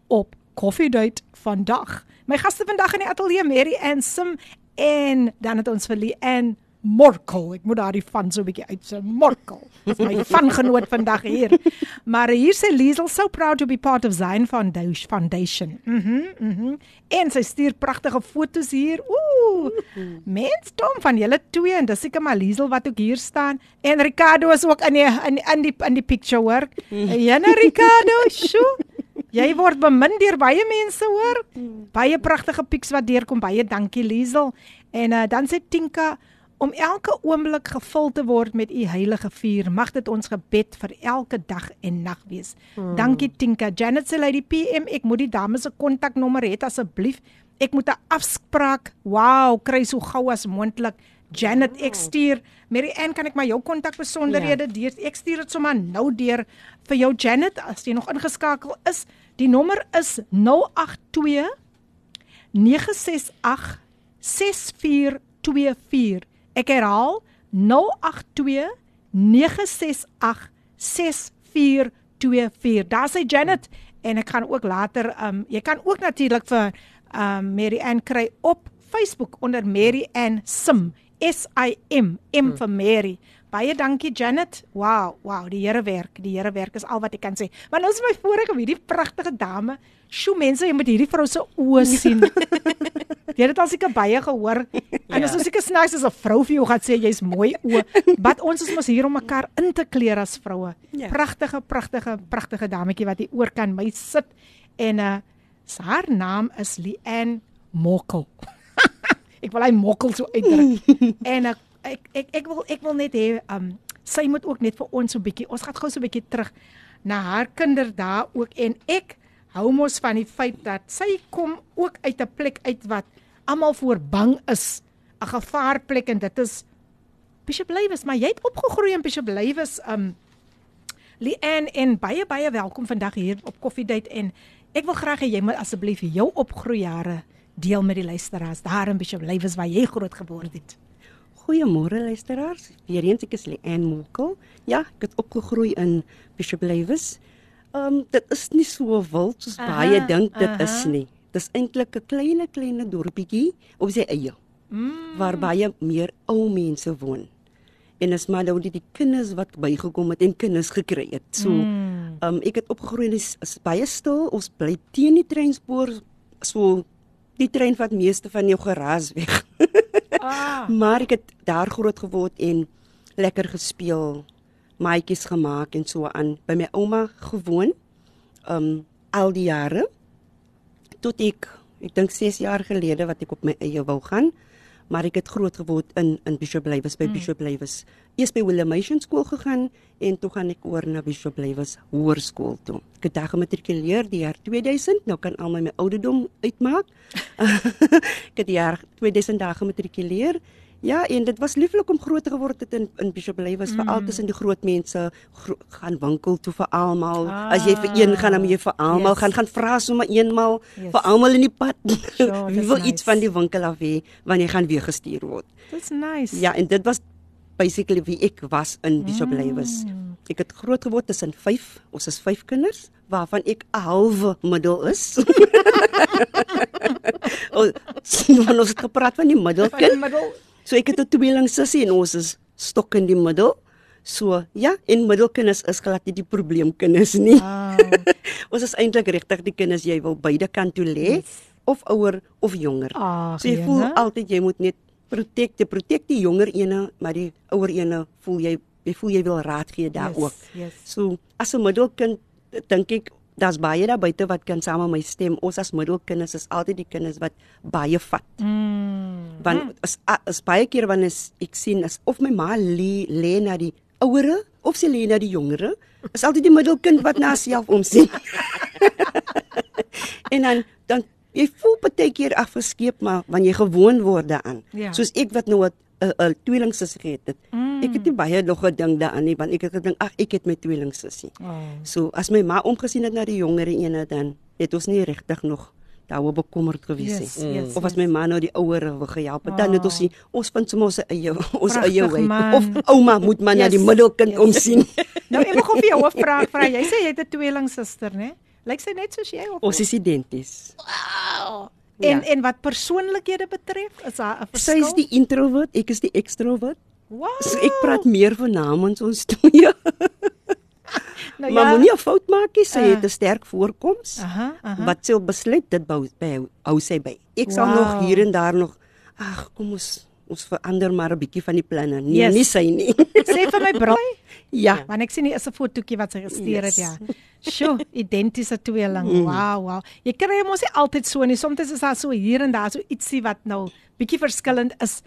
op Coffee Date vandag. My gaste vandag in die ateljee Mary Ann Sim en dan het ons vir Lee Ann Morkel. Ek moet daardie van so 'n bietjie uitse. Morkel. Dis my (laughs) vangenoot vandag hier. Maar hier sê Liesel so proud to be part of Zion Foundation. Foundation. Mhm, mm mhm. Mm en sy stuur pragtige foto's hier. Ooh. Mens dom van julle twee en dis seker maar Liesel wat ook hier staan en Ricardo is ook in die in in die in die picture work. (laughs) Jana Ricardo, sjoe. Jy word bemin deur baie mense hoor. Baie pragtige pics wat deurkom. Baie dankie Liesel. En uh, dan sê Tinka om elke oomblik gevul te word met u heilige vuur. Mag dit ons gebed vir elke dag en nag wees. Hmm. Dankie Tinka. Janet sê lady PM, ek moet die dame se kontaknommer hê asseblief. Ek moet 'n afspraak. Wow, kry so gou as moontlik. Janet, ek stuur. Mary Ann, kan ek maar jou kontakbesonderhede ja. deur? Ek stuur dit sommer nou deur vir jou Janet as jy nog ingeskakel is. Die nommer is 082 968 6424. Ek herhaal 082 968 424. Daar sê Janet en ek gaan ook later um jy kan ook natuurlik vir um Mary Ann kry op Facebook onder Mary Ann Sim S I M M vir Mary. Baie dankie Janet. Wow, wow, die Here werk. Die Here werk is al wat ek kan sê. Maar nou is my vorige hierdie pragtige dame. Sjoe mense, jy moet hierdie vrou se oë (laughs) sien. jy het dit al seker baie gehoor. En as ons seker snaaks as 'n vrou vir jou gaan sê jy's mooi oë. Wat ons is mos hier om mekaar in te kleer as vroue. Ja. Pragtige, pragtige, pragtige dametjie wat hier oor kan my sit en uh haar naam is Lian Mokkel. (laughs) ek wil hy Mokkel so uitdruk. (laughs) en uh, ek ek ek wil ek wil net hê um sy moet ook net vir ons so 'n bietjie ons gaan gou so 'n bietjie terug na haar kinderdae ook. En ek hou mos van die feit dat sy kom ook uit 'n plek uit wat almal voor bang is. 'n gevaarplek en dit is Bishop Lywes maar jy het opgegroei in Bishop Lywes um Lian en baie baie welkom vandag hier op Coffee Date en ek wil graag hê jy moet asseblief jou opgroeijare deel met die luisteraars daar in Bishop Lywes waar jy groot geword het. Goeiemôre luisteraars. Weereens ek is Leanne Mokkel. Ja, ek het opgegroei in Bishop Lewis. Um dit is nie so wild soos Aha, baie dink dit is aha. nie. Dis eintlik 'n klein klein dorpietjie op sy eie Mm. waar baie meer ou mense woon. En is maar nou die, die kinders wat bygekom het en kinders gekry het. So Mm. um ek het opgegroei en is, is baie stil. Ons bly teen die treinspoor. So die trein vat meeste van jou geraas weg. Ah. (laughs) Maar ek het daar groot geword en lekker gespeel, maatjies gemaak en so aan by my ouma gewoon. Um al die jare tot ek ek dink 6 jaar gelede wat ek op my eie wou gaan, maar ek het groot geword in in Bishop Lywes by mm. Bishop Lywes. Eers by Williamation skool gegaan en toe gaan ek oor na Bishop Lywes Hoërskool toe. Ek het daar gematrikuleer die jaar 2000. Nou kan almal my ouderdom uitmaak. (laughs) ek het die jaar 2000 daar gematrikuleer. Ja, en dit was lieflik om groot geword het in in Bishop Lywes mm. veral tussen die groot mense gro gaan winkel toe vir almal. Ah, As jy vir een gaan, dan moet jy vir almal yes. gaan gaan vra sommer eenmal Yes. vir almal in die pad. (laughs) Sure, Wie wil nice. iets van die winkel af hê wanneer jy gaan weer gestuur word. Dis nice. Ja, en dit was basically wie ek was in Bishop mm. Lywes. Ek het groot geword tussen 5, ons is 5 kinders waarvan ek 'n halwe middel is. (laughs) ons (laughs) ons het gepraat van die Van die middelkind. middel. So ek het 'n tweeling sussie en ons is stok in die middel. So ja, en middelkinders is glad nie die probleemkinders nie. Wow. (laughs) ons is eintlik regtig die kinders jy wil beide kant toe lê, Yes. of ouer of jonger. Ag, so jy voel jene. altyd jy moet net protek, jy protek die jonger ene, maar die ouer ene voel jy jy voel jy wil raad gee daar Yes, ook. yes. So as 'n middelkind dink ek daar's baie daar buite wat kan saam met my stem. Ons as middelkinders is altyd die kinders wat baie vat. Mm. Want as as baie keer wanneer is- ek sien as of my ma lê lê na die ouere of sy lê na die jongere, is altyd die middelkind wat na haarself omsien. (laughs) en dan dan jy voel baie keer afgeskeep maar wanneer jy gewoon word daaraan. Ja. Soos ek wat nou 'n 'n- 'n tweelingsus gehad het. Mm. Ek het nie baie nog gedink daaraan nie want ek het gedink ag ek het my tweelingsussie. Oh. So as my ma omgesien het na die jongere ene dan het ons nie regtig nog daaroor bekommerd gewees Yes, nie. yes, of as yes. my ma nou die ouere wou gehelp het, dan het ons Oh. sien ons vind sommer ons eie (laughs) ons eie wy. Of ouma moet maar na die Yes, middelkind yes. omsien. (laughs) Nou ek gou vir jou (laughs) 'n vraag vra. Jy sê jy het 'n tweelingsuster, né? Lyk sy net soos jy of ons is identies. Wow. En Ja. en wat persoonlikhede betref, is daar 'n Sy verskil? is die introvert, ek is die extrovert. Wow. So ek praat meer van namens ons twee. (laughs) nou, Maar moenie 'n fout maak nie, sy Ah. het 'n sterk voorkoms. Aha, aha. Wat sy besluit dit bou by hou sy by. Ek sal Wow. nog hier en daar nog ag kom ons ons verander maar 'n bietjie van die planne. Nee, Yes. nie sy nie. (laughs) sê vir my braai. (laughs) ja. Want ek sien hier is 'n fotootjie wat sy gestuur het, Yes. ja. Sjoe, (laughs) identiese tweeling. Mm. Wow, wow. Jy kry hom mos nie altyd so nie. Soms is daar so hier en daar so ietsie wat nou bietjie verskillend is.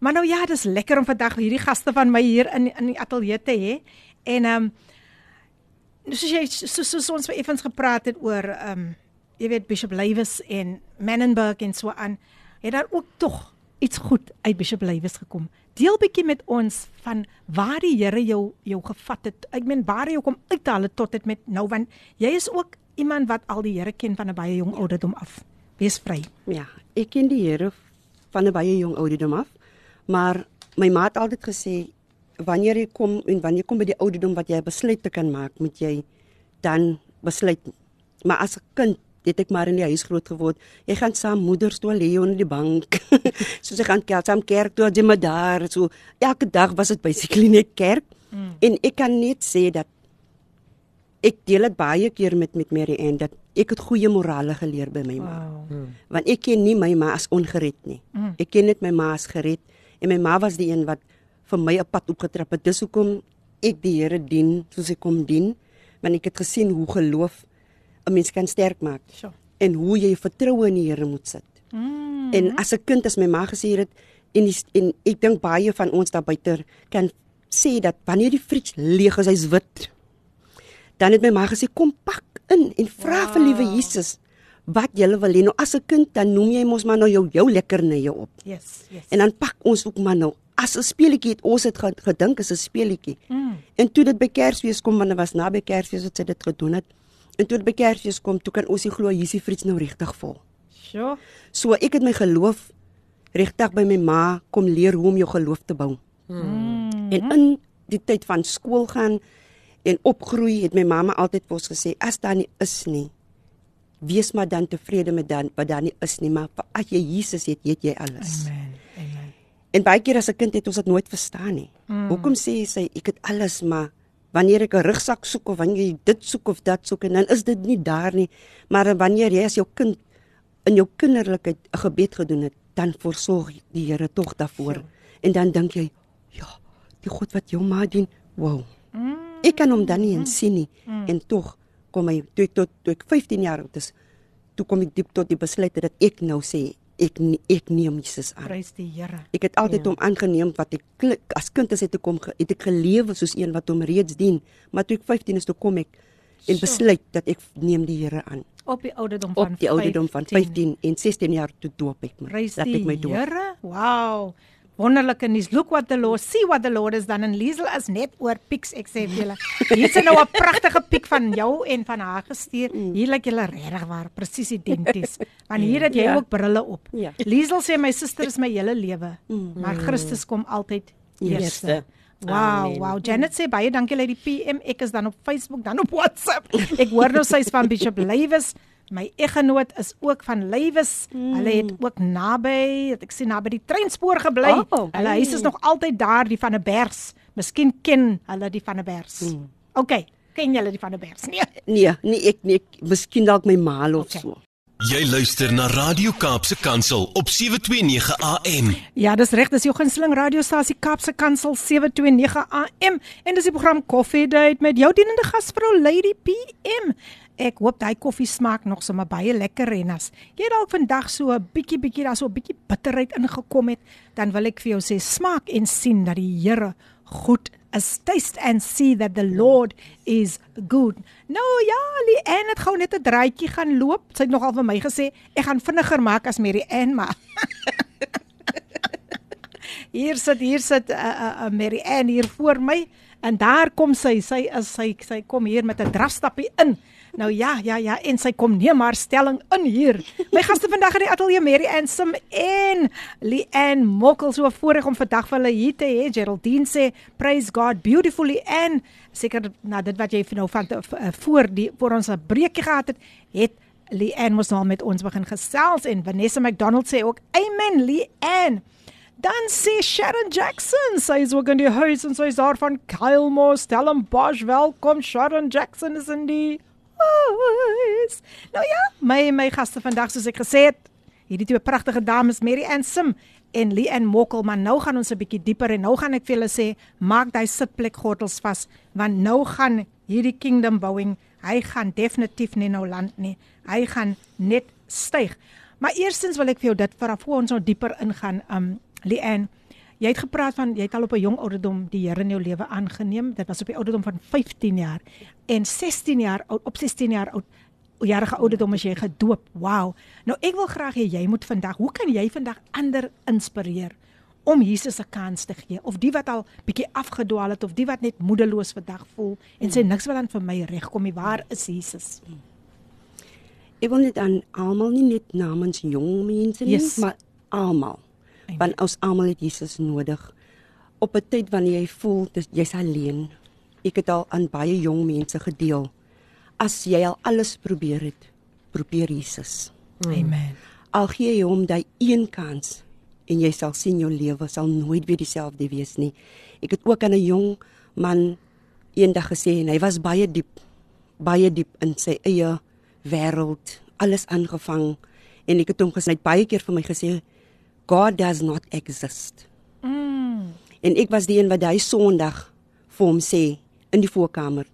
Maar nou ja, dis lekker om vandag hierdie gaste van my hier in in die ateljee te hê. En ehm um, soos jy soos, soos ons vir effens gepraat het oor ehm um, jy weet Bishop Lywes en Menenberg en so aan, het daar ook tog iets goed uit Bishop Lywes gekom. Deel bietjie met ons van waar die Here jou jou gevat het. Ek meen waar jy kom uithaal tot dit met nou want jy is ook iemand wat al die Here ken van 'n baie jong ouderdom af. Wees vry. Ja, ek ken die Here van 'n baie jong ouderdom af, maar my ma het altyd gesê wanneer jy kom en wanneer jy kom by die ouderdom wat jy besluit te kan maak, moet jy dan besluit. Maar as 'n kind het ek maar in die huis groot geword. Jy gaan saam moeders toe lê onder die bank. (laughs) so sy gaan kerk, saam kerk toe, jy maar daar, so elke dag was dit basically net kerk. Mm. En ek kan net sê dat ek deel dit baie keer met met Mary Ann dat ek het goeie morale geleer by my ma. Wow. Want ek ken nie my ma as ongered nie. Mm. Ek ken net my ma as gered en my ma was die een wat vir my 'n pad opgetrap het. Dis hoekom ek die Here dien soos ek kom dien, want ek het gesien hoe geloof 'n mens kan sterk maak Sjoe. en hoe jy vertroue in die Here moet sit. Mm. En as 'n kind as my ma gesê het en die, en ek dink baie van ons daar buite kan sê dat wanneer die fridge leeg is, hy's wit. Dan het my ma gesê kom pak in en vra wow. vir liewe Jesus wat jy wil hê. Nou as 'n kind dan noem jy mos maar nou jou jou lekkernye op. Yes, yes. En dan pak ons ook maar nou as 'n speletjie het ons dit ge- gedink is 'n speletjie. Mm. En toe dit by Kersfees kom dit was naby Kersfees wat sy dit gedoen het. En toe dit by Kersfees kom, toe kan ons nie glo hier is fridge nou regtig vol. Sjoe. So ek het my geloof regtig by my ma kom leer hoe om jou geloof te bou. Mm. En in die tyd van skool gaan en opgroei het my mamma altyd vir ons gesê as daar nie is nie wees maar dan tevrede met dan wat daar nie is nie maar as jy Jesus het, het jy alles. Amen. Amen. En baie keer as 'n kind het ons dit nooit verstaan nie. Mm. Hoekom sê sy ek het alles maar wanneer ek 'n rugsak soek of wanneer jy dit soek of dat soek en dan is dit nie daar nie. Maar wanneer jy as jou kind in jou kinderlikheid 'n gebed gedoen het, dan voorsorg die Here tog daarvoor. Sure. En dan dink jy, ja, die God wat jou ma dien, wow. Mm. Ek kan hom dan nie eens sien nie. Mm. En tog kom hy toe tot toe ek 15 jaar oud is, toe kom ek diep tot die besluit dat ek nou sê ek ek neem Jesus aan. Prys die Here. Ek het altyd Ja. hom aangeneem wat ek kli- as kind as hy toe kom het ek gelewe soos een wat hom reeds dien, maar toe ek 15 is toe kom ek en Sjoe. besluit dat ek neem die Here aan. Op die ouderdom van Op die ouderdom van 15 en 16 jaar toe doop ek my. Prys Dat ek my doop. Here. Wow. Wonderlike nuus. Look what the Lord, see what the Lord has done en Liesel is net oor pieks ek sê vir julle. Hier's nou 'n pragtige piek van jou en van haar gestuur. Mm. Hier lyk julle regtig waar presies identies. Want hier het jy Ja. ook brille op. Ja. Liesel sê my suster is my hele lewe, maar Christus kom altyd eerste. Eerste. Wow, Amen. wow. Janet sê baie dankie lê die PM. Ek is dan op Facebook, dan op WhatsApp. Ek hoor nou sy's van Bishop Lywes. My eggenoot is ook van Lywes. Mm. Hulle het ook naby, het ek sien naby die treinspoor gebly. Oh, hulle huis is nog altyd daar, die van 'n Bers. Miskien ken hulle die van 'n Bers. Mm. OK, ken julle die van 'n Bers? Nee. Nee, nie ek nie, ek, miskien dalk my ma of Okay. so. Jy luister na Radio Kaapse Kansel op 729 AM. Ja, dis reg, dis jou gunsteling radiostasie Kaapse Kansel 729 AM en dis die program Coffee Date met jou dienende gasvrou Lady PM. Ek hoop daai koffie smaak nog sommer baie lekker en as jy dalk vandag so 'n bietjie bietjie daar so 'n bietjie bitterheid ingekom het, dan wil ek vir jou sê smaak en sien dat die Here goed is. Taste and see that the Lord is good. Nou ja, Lee Ann het gou net 'n draaitjie gaan loop. Sy het nogal vir my gesê ek gaan vinniger maak as Mary Ann, maar (laughs) Hier sit hier sit 'n uh, uh, Mary Ann hier voor my en daar kom sy. Sy is sy sy kom hier met 'n drafstappie in. Nou ja, ja, ja en sy kom neem haar stelling in hier. My gaste vandag in die ateljee Mary Ann Sim en Leanne Mokkel so voorreg om vandag vir hulle hier te hê. Geraldine sê praise God beautifully and seker na dit wat jy nou van te, v- voor die voor ons 'n breekie gehad het, het Leanne mos nou met ons begin gesels en Vanessa McDonald sê ook amen Leanne. Dan sê Sharon Jackson, sy is ook in die huis en sy is daar van Kylemore, Stellenbosch. Welkom Sharon Jackson is in die huis. Nou ja, my my gaste vandag soos ek gesê het, hierdie twee pragtige dames Mary Ann Sim en Lee Ann Mokkel, maar nou gaan ons 'n bietjie dieper en nou gaan ek vir julle sê, maak daai sitplek gordels vas, want nou gaan hierdie kingdom bouing, hy gaan definitief nie nou land nie. Hy gaan net styg. Maar eerstens wil ek vir jou dit vra voor ons nou dieper ingaan. Um Leanne, jy het gepraat van jy het al op 'n jong ouderdom die Here in jou lewe aangeneem. Dit was op die ouderdom van 15 jaar en 16 jaar oud op 16 jaar oud jarige ouderdom as jy gedoop. Wow. Nou ek wil graag hê jy moet vandag, hoe kan jy vandag ander inspireer om Jesus 'n kans te gee of die wat al bietjie afgedwaal het of die wat net moedeloos vandag voel en sê niks wil dan vir my regkom nie. Waar is Jesus? Ek wil net aan almal nie net namens jong mense nie, Yes. maar almal. Want ons almal het Jesus nodig op 'n tyd wanneer jy voel jy's alleen. Ek het al aan baie jong mense gedeel. As jy al alles probeer het, probeer Jesus. Amen. Al gee jy hom daai een kans en jy sal sien jou lewe sal nooit weer dieselfde wees nie. Ek het ook aan 'n jong man eendag gesê en hy was baie diep baie diep in sy eie wêreld, alles aangevang en ek het hom gesê baie keer vir my gesê God does not exist. Mm. En ek was die een wat hy Sondag vir hom sê in die voorkamer.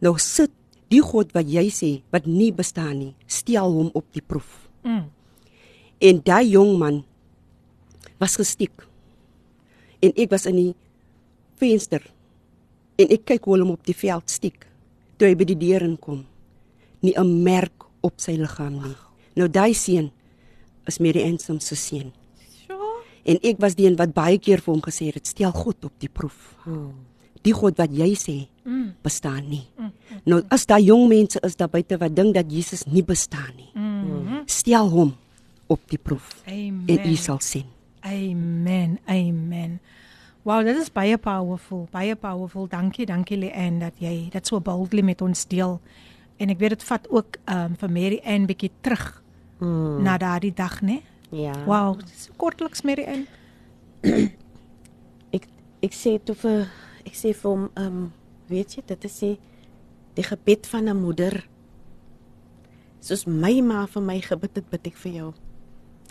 Nou sit die God wat jy sê wat nie bestaan nie, stel hom op die proef. Mm. En daai jong man was gestiek. En ek was in die venster. En ek kyk hoe hom op die veld stiek. Toe hy by die deur inkom, nie 'n merk op sy liggaam nie. Nou daai seun is Mary Ansom se seun. Sure. En ek was die een wat baie keer vir hom gesê het, stel God op die proef. Die God wat jy sê Mm. bestaan nie. Nou as daar jong mense is daar buite wat dink dat Jesus nie bestaan nie, Mm. stel hom op die proef Amen. en u sal sien. Amen. Amen. Wow, dit is baie powerful, baie powerful. Dankie, dankie Leanne dat jy dit so boldly met ons deel. En ek weet dit vat ook um, vir Mary Ann bietjie terug Mm. na daardie dag, né? Ja. Wow, dis kortliks Mary (clears throat) Ann. Ek ek sê toe vir ek sê vir hom, ehm um, weet jy, dit is die die gebed van 'n moeder. Soos my ma vir my gebid het, bid ek vir jou.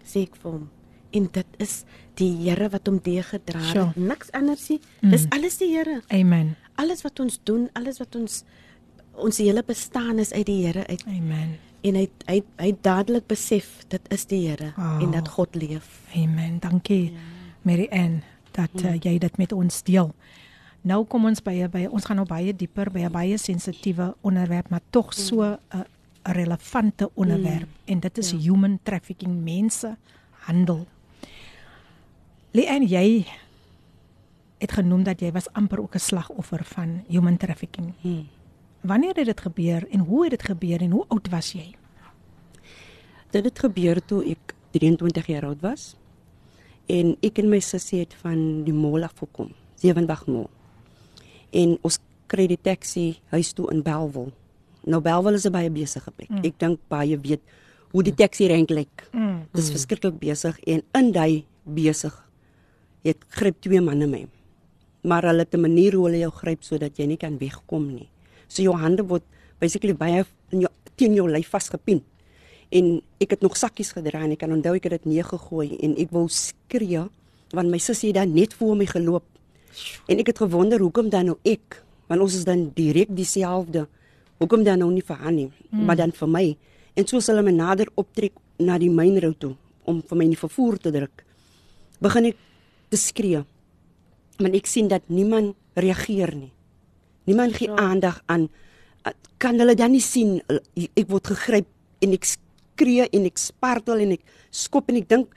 Sê ek vir hom. En dit is die Here wat hom deegedra het. Sure. Niks anders nie. Mm. Dis alles die Here. Amen. Alles wat ons doen, alles wat ons ons hele bestaan is uit die Here uit. Amen. En hy hy hy dadelik besef dit is die Here Oh. en dat God leef. Amen. Dankie ja. Mary Ann dat uh, jy dit met ons deel. Nou kom ons by by ons gaan nou baie dieper by 'n baie sensitiewe onderwerp, maar tog so 'n uh, relevante onderwerp mm. en dit is ja. human trafficking, mense handel. Leanne, jy het genoem dat jy was amper ook 'n slagoffer van human trafficking. Hmm. Wanneer het dit gebeur en hoe het dit gebeur en hoe oud was jy? Dit het gebeur toe ek 23 jaar oud was. En ek en my sussie het van die mall af gekom, Sewenweg mall. En ons kry die taxi huis toe in Belwel. Nou Belwel is 'n baie besige plek. Mm. Ek dink baie weet hoe die taxi rank lyk. Mm. Dit is verskriklik besig en in daai besig het gryp twee manne my. Maar hulle het 'n manier hoe hulle jou gryp sodat jy nie kan wegkom nie. So jou hande word basically baie in jou teen jou lyf vasgepin. En ek het nog sakkies gedra en ek kan onthou ek het dit neergegooi en ek wou skree want my sussie het dan net voor my geloop. En ek het gewonder hoekom dan nou ek, want ons is dan direk dieselfde. Hoekom dan nou nie vir haar nie, hmm. maar dan vir my. En soos hulle my nader optrek na die mynrou toe om vir my in die vervoer te druk, begin ek te skree. Want ek sien dat niemand reageer nie. Niemand gee aandag aan kan hulle dan nie sien ek word gegryp en ek skree en ek spartel en ek skop en ek dink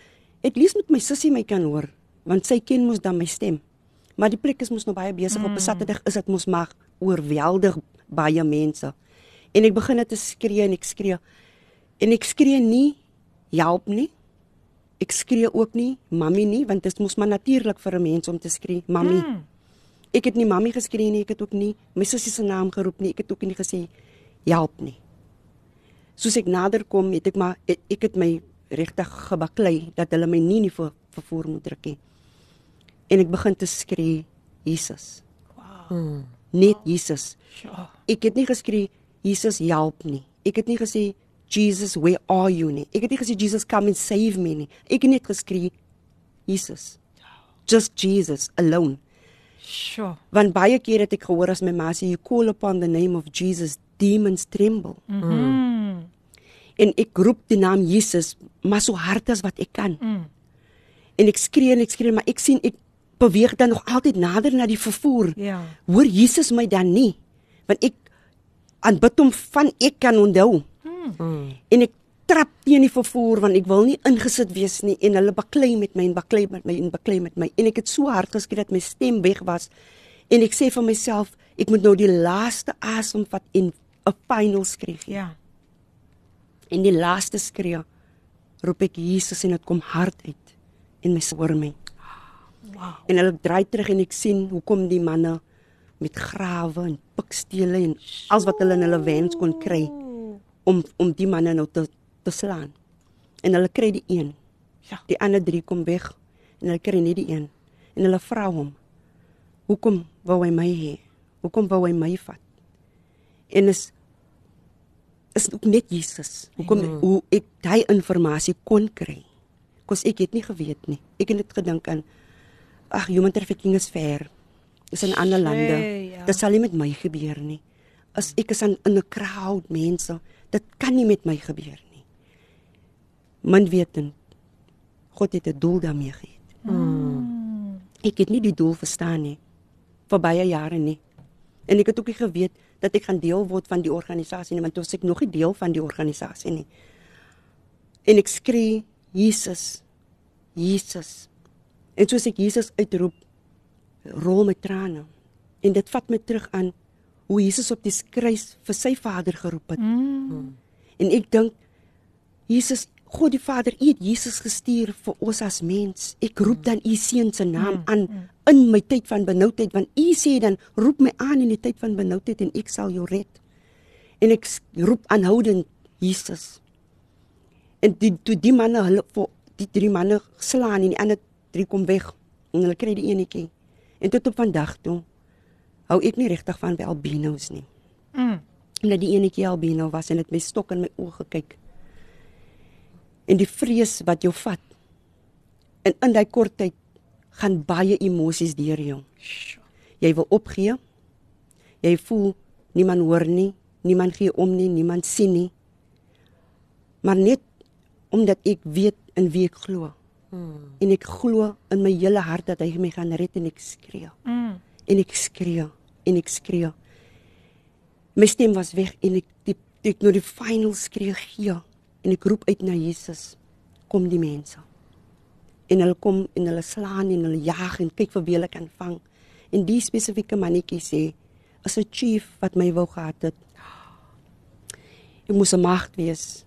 at least met my sussie my kan hoor want sy ken mos dan my stem. Maar die plek is mos nou baie besig mm. op 'n Saterdag is dit mos maar oorweldig baie mense. En ek begin net te skree en ek skree en ek skree nie help nie. Ek skree ook nie mami nie want dit is mos maar natuurlik vir 'n mens om te skree mami. Mm. Ek het nie mami geskree nie, ek het ook nie my sussie se naam geroep nie, ek het ook nie gesê help nie. Soos ek nader kom, het ek maar ek, ek het my regtig gebaklei dat hulle my nie nie vir vervoer moet druk nie. En ek begin te skree Jesus. Hmm. Net Jesus. Sure. Ek het nie geskree Jesus help nie. Ek het nie gesê Jesus where are you nie. Ek het nie gesê Jesus come and save me nie. Ek het net geskree Jesus. Just Jesus alone. Sure. Want baie keer het ek gehoor as my ma sê you call upon the name of Jesus demons tremble. Mm. En ek roep die naam Jesus maar so hard as wat ek kan. Mm. En ek skree en ek skree maar ek sien ek beweeg dan nog altyd nader na die vervoer. Ja. Hoor Jesus my dan nie? Want ek aanbid hom van ek kan onthou. Hmm. En ek trap teen die vervoer want ek wil nie ingesit wees nie en hulle baklei met my en baklei met my en baklei met my en ek het so hard geskree dat my stem weg was en ek sê vir myself ek moet nou die laaste asem vat en 'n final skree gee. Ja. En die laaste skree roep ek Jesus en dit kom hard uit en my hoor my. Wow. En hulle draai terug en ek sien hoekom die manne met grawe en pikstele en alles wat hulle in hulle wens kon kry om om die manne nou te te slaan. En hulle kry die een. Ja. Die ander drie kom weg en hulle kry net die een. En hulle vra hom: "Hoekom wou hy my hê? Hoekom wou hy my vat?" En is is ook net Jesus. Hoekom Mm. hoe ek daai inligting kon kry. Kos ek het nie geweet nie. Ek het net gedink aan ag, human trafficking is ver. Is in ander lande. Shey, ja. Dit sal nie met my gebeur nie. As ek is in, in 'n crowd mense, dit kan nie met my gebeur nie. Min wetend God het 'n doel daarmee gehad. Ek het nie die doel verstaan nie vir baie jare nie. En ek het ook nie geweet dat ek gaan deel word van die organisasie nie, want toe was ek nog nie deel van die organisasie nie. En ek skree Jesus. Jesus. En soos ek Jesus uitroep, rol my trane. En dit vat my terug aan hoe Jesus op die kruis vir sy Vader geroep het. Mm. En ek dink Jesus, God die Vader, U het Jesus gestuur vir ons as mens. Ek roep dan U seun se naam aan in my tyd van benoudheid want U sê dan roep my aan in die tyd van benoudheid en ek sal jou red. En ek roep aanhoudend Jesus. En die toe die manne hulle vir die drie manne slaan en die ander drie kom weg en hulle kry die enetjie. En tot op vandag toe hou ek nie regtig van albinos nie. Mm. Omdat die enetjie albino was en dit my stok in my oë gekyk. En die vrees wat jou vat. En in daai kort tyd gaan baie emosies deur jou. Jy wil opgee. Jy voel niemand hoor nie, niemand gee om nie, niemand sien nie. Maar net omdat ek weet in wie ek glo. Hmm. En ek glo in my hele hart dat hy my gaan red en ek skree. Mm. En ek skree en ek skree. My stem was weg en ek die ek nou die final skree gee en ek roep uit na Jesus. Kom die mense. En hulle kom en hulle slaan en hulle jag en kyk vir wie hulle kan vang. En die spesifieke mannetjie sê as 'n chief wat my wou gehad het. Ek moes 'n maagd wees.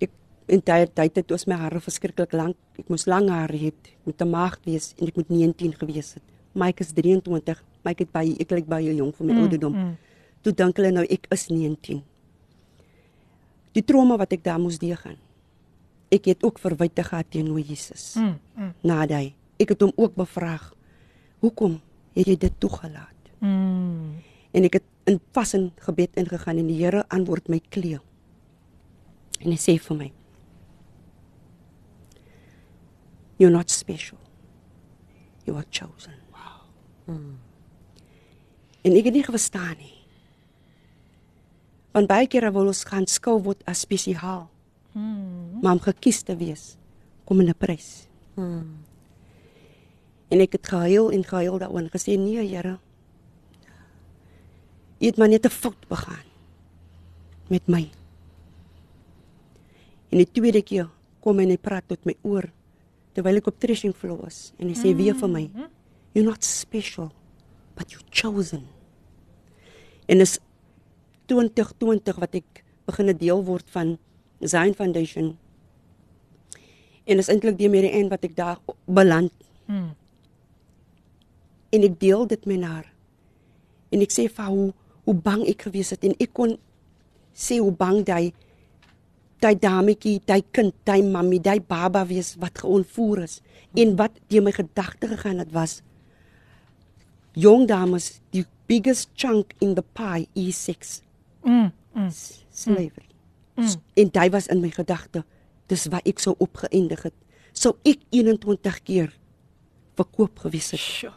Ek in daai tyd het ons my hare verskriklik lank. Ek moes lang hare hê, ek moet 'n maagd wees en ek moet 19 gewees het. Mike is 23. Mike het baie ek lyk baie jonk vir my mm, ouderdom. Mm. Toe dink hulle nou ek is 19. Die trauma wat ek daar moes deurgaan. Ek het ook verwyte gehad teenoor Jesus. Mm. Mm. Nadat ek het hom ook bevraag. Hoekom het jy dit toegelaat? Mm. En ek het in vas in gebed ingegaan en die Here antwoord my klee. En hy sê vir my: You're not special. You are chosen. Wow. Hmm. En ek het nie verstaan nie. Want baie kere wil ons gaan skou word as spesiaal. Hmm. Maar om gekies te wees kom in 'n prys. Hmm. En ek het gehuil en gehuil daaroor gesê nee Here, Jy het maar net 'n fout begaan met my. En die tweede keer kom hy en hy praat tot my oor terwyl ek op threshing floor was en hy sê weer vir my, you're not special, but you're chosen. En is 2020 wat ek begin 'n deel word van Zion Foundation. En is eintlik die Mary Ann wat ek daar beland. Mm. En ek deel dit met haar. En ek sê vir haar hoe hoe bang ek gewees het en ek kon sê hoe bang daai daai dametjie, daai kind, daai mammy, daai baba wees wat geontvoer is. En wat deur my gedagte gegaan het was jong dames, die biggest chunk in the pie is sex Mm. Mm. slavery. Mm. En dit was in my gedagte. Dis waar ek sou opgeëindig het. Sou ek 21 keer verkoop gewees het. Sjoe.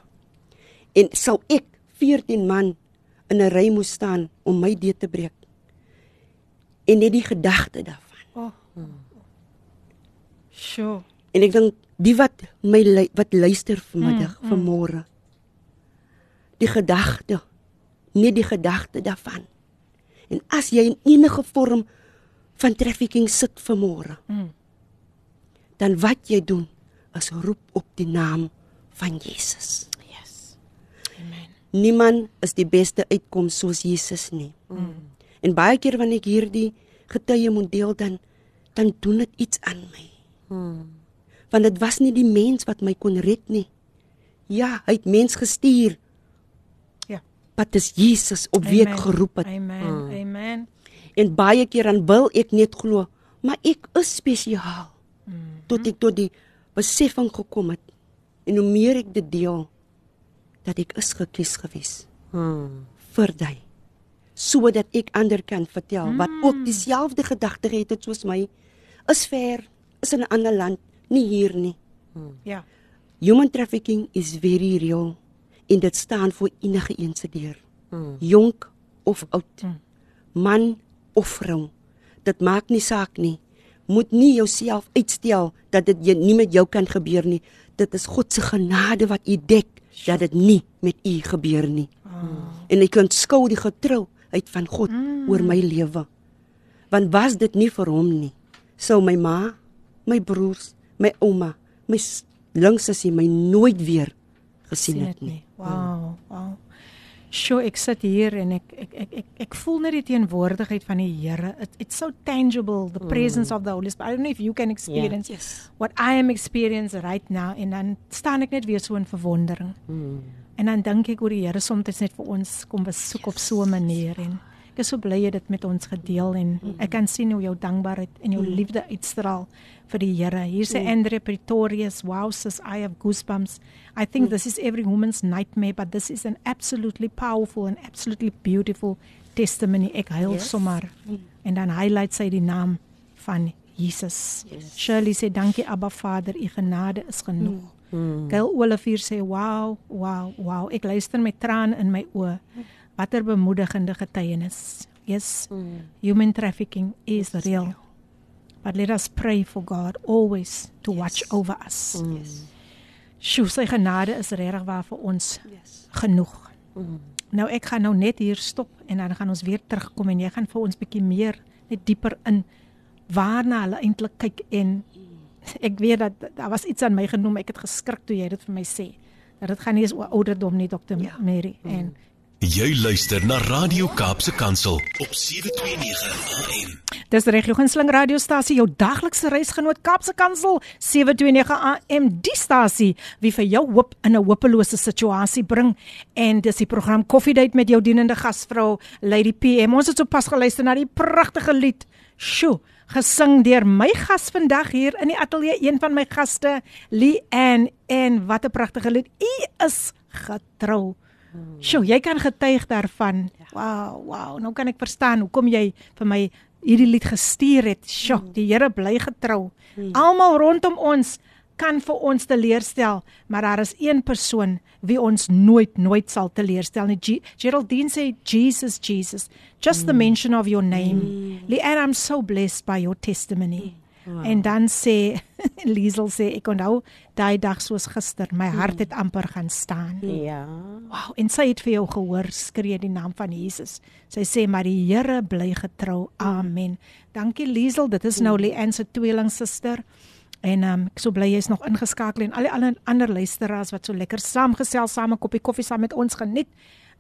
En sou ek 14 man in 'n ry moes staan om my deur te breek. En net die gedagte daarvan. Oh. Sjoe. En ek dink die wat my wat luister vanmiddag, mm, mm. vanmôre. Die gedagte, net die gedagte daarvan. En as jy in enige vorm van trafficking sit vanmôre, Mm. dan wat jy doen is roep op die naam van Jesus. Yes. Amen. Niemand is die beste uitkoms soos Jesus nie. Mm. En baie keer wanneer ek hierdie getuie moet deel dan dan doen dit iets aan my. Mm. Want dit was nie die mens wat my kon red nie. Ja, hy het mens gestuur, Ja. Wat is Jesus op wie ek geroep het. Amen. Hmm. Amen. En baie keer dan wil ek net glo, maar ek is spesiaal. Mhm. Tot ek tot die besefing gekom het. En hoe meer ek dit deel, dat ek is gekies gewees Hmm. vir jy sodat ek ander kan vertel wat Mm. ook dieselfde gedagte het het soos my is ver is in 'n ander land nie hier nie Ja. human trafficking is very real en dit staan vir enige een se deur Hmm. jonk of oud Mm. man of vrou dit maak nie saak nie moet nie jouself uitstel dat dit jy- nie met jou kan gebeur nie dit is God se genade wat u dek dat dit nie met u gebeur nie en ek kan skou die getrouheid van God mm. oor my lewe. Want was dit nie vir hom nie, sou my ma, my broers, my ouma, my s- linksussie my nooit weer gesien sien het dit nie. Nie. Wow, wow. Sjoe, ek sit hier en ek ek ek ek, ek voel net die teenwoordigheid van die Here. It, it's so tangible, the presence of the Holy Spirit. I don't know if you can experience Yes. what I am experiencing right now en dan staan ek net weer so in verwondering. En dan dink ek oor die Here soms net vir ons kom besoek op so 'n manier en ek is so bly jy dit met ons gedeel en ek kan sien hoe jou dankbaarheid en jou liefde uitstraal vir die Here. Hier sê Andre Pretorius, wow sis, I have goosebumps. I think this is every woman's nightmare, but this is an absolutely powerful and absolutely beautiful testimony. Ek huil yes. sommer. En dan highlight sy die naam van Jesus. Yes. Shirley sê dankie Abba Vader, u genade is genoeg. Mm. Gail Olivier sê wow, wow, wow. Ek luister met trane in my oë. Watter bemoedigende getuienis. Yes. Mm. Human trafficking is real. But let us pray for God always to yes. watch over us. Yes. Sjoe, sy genade is regtig waar vir ons Yes. genoeg. Nou ek gaan nou net hier stop en dan gaan ons weer terugkom en jy gaan vir ons bietjie meer net dieper in waarna hulle eintlik kyk en (laughs) ek weet dat daar was iets aan my genoem ek het geskrik toe jy dit vir my sê dat dit gaan nie eens oor ouderdom nie dokter ja. Mary en Jy luister na Radio Kaapse Kansel op 729 AM. Dis Regio Gunsling radiostasie jou daglikse reisgenoot Kaapse Kansel 729 AM die stasie wie vir jou hoop in 'n hopelose situasie bring. En dis die program Coffee Date met jou dienende gasvrou Lady PM ons het sopas geluister na die pragtige lied. Sjoe gesing deur my gas vandag hier in die ateljee een van my gaste Lee Ann. En wat 'n pragtige lied. U is getrou Sjoe, jy kan getuig daarvan. Wow, wow. Nou kan ek verstaan hoekom jy vir my hierdie lied gestuur het. Sjoe, die Here bly getrou. Almal rondom ons kan vir ons teleurstel, maar daar is een persoon wie ons nooit nooit sal teleurstel nie. G Geraldine sê Jesus, Jesus. Just the mention of your name. Leanne, I'm so blessed by your testimony. Wow. En dan sê (laughs) Liesel sê ek onthou daai dag soos gister, my hart het amper gaan staan. Ja. Wow, en sy het vir jou gehoor skree die naam van Jesus. Sy sê maar die Here bly getrou. Amen. Dankie Liesel, dit is nou Leanne se tweelingsuster. En um, ek so bly jy's nog ingeskakel en al die ander ander luisteraars wat so lekker saamgesels, saam 'n koppie koffie saam met ons geniet.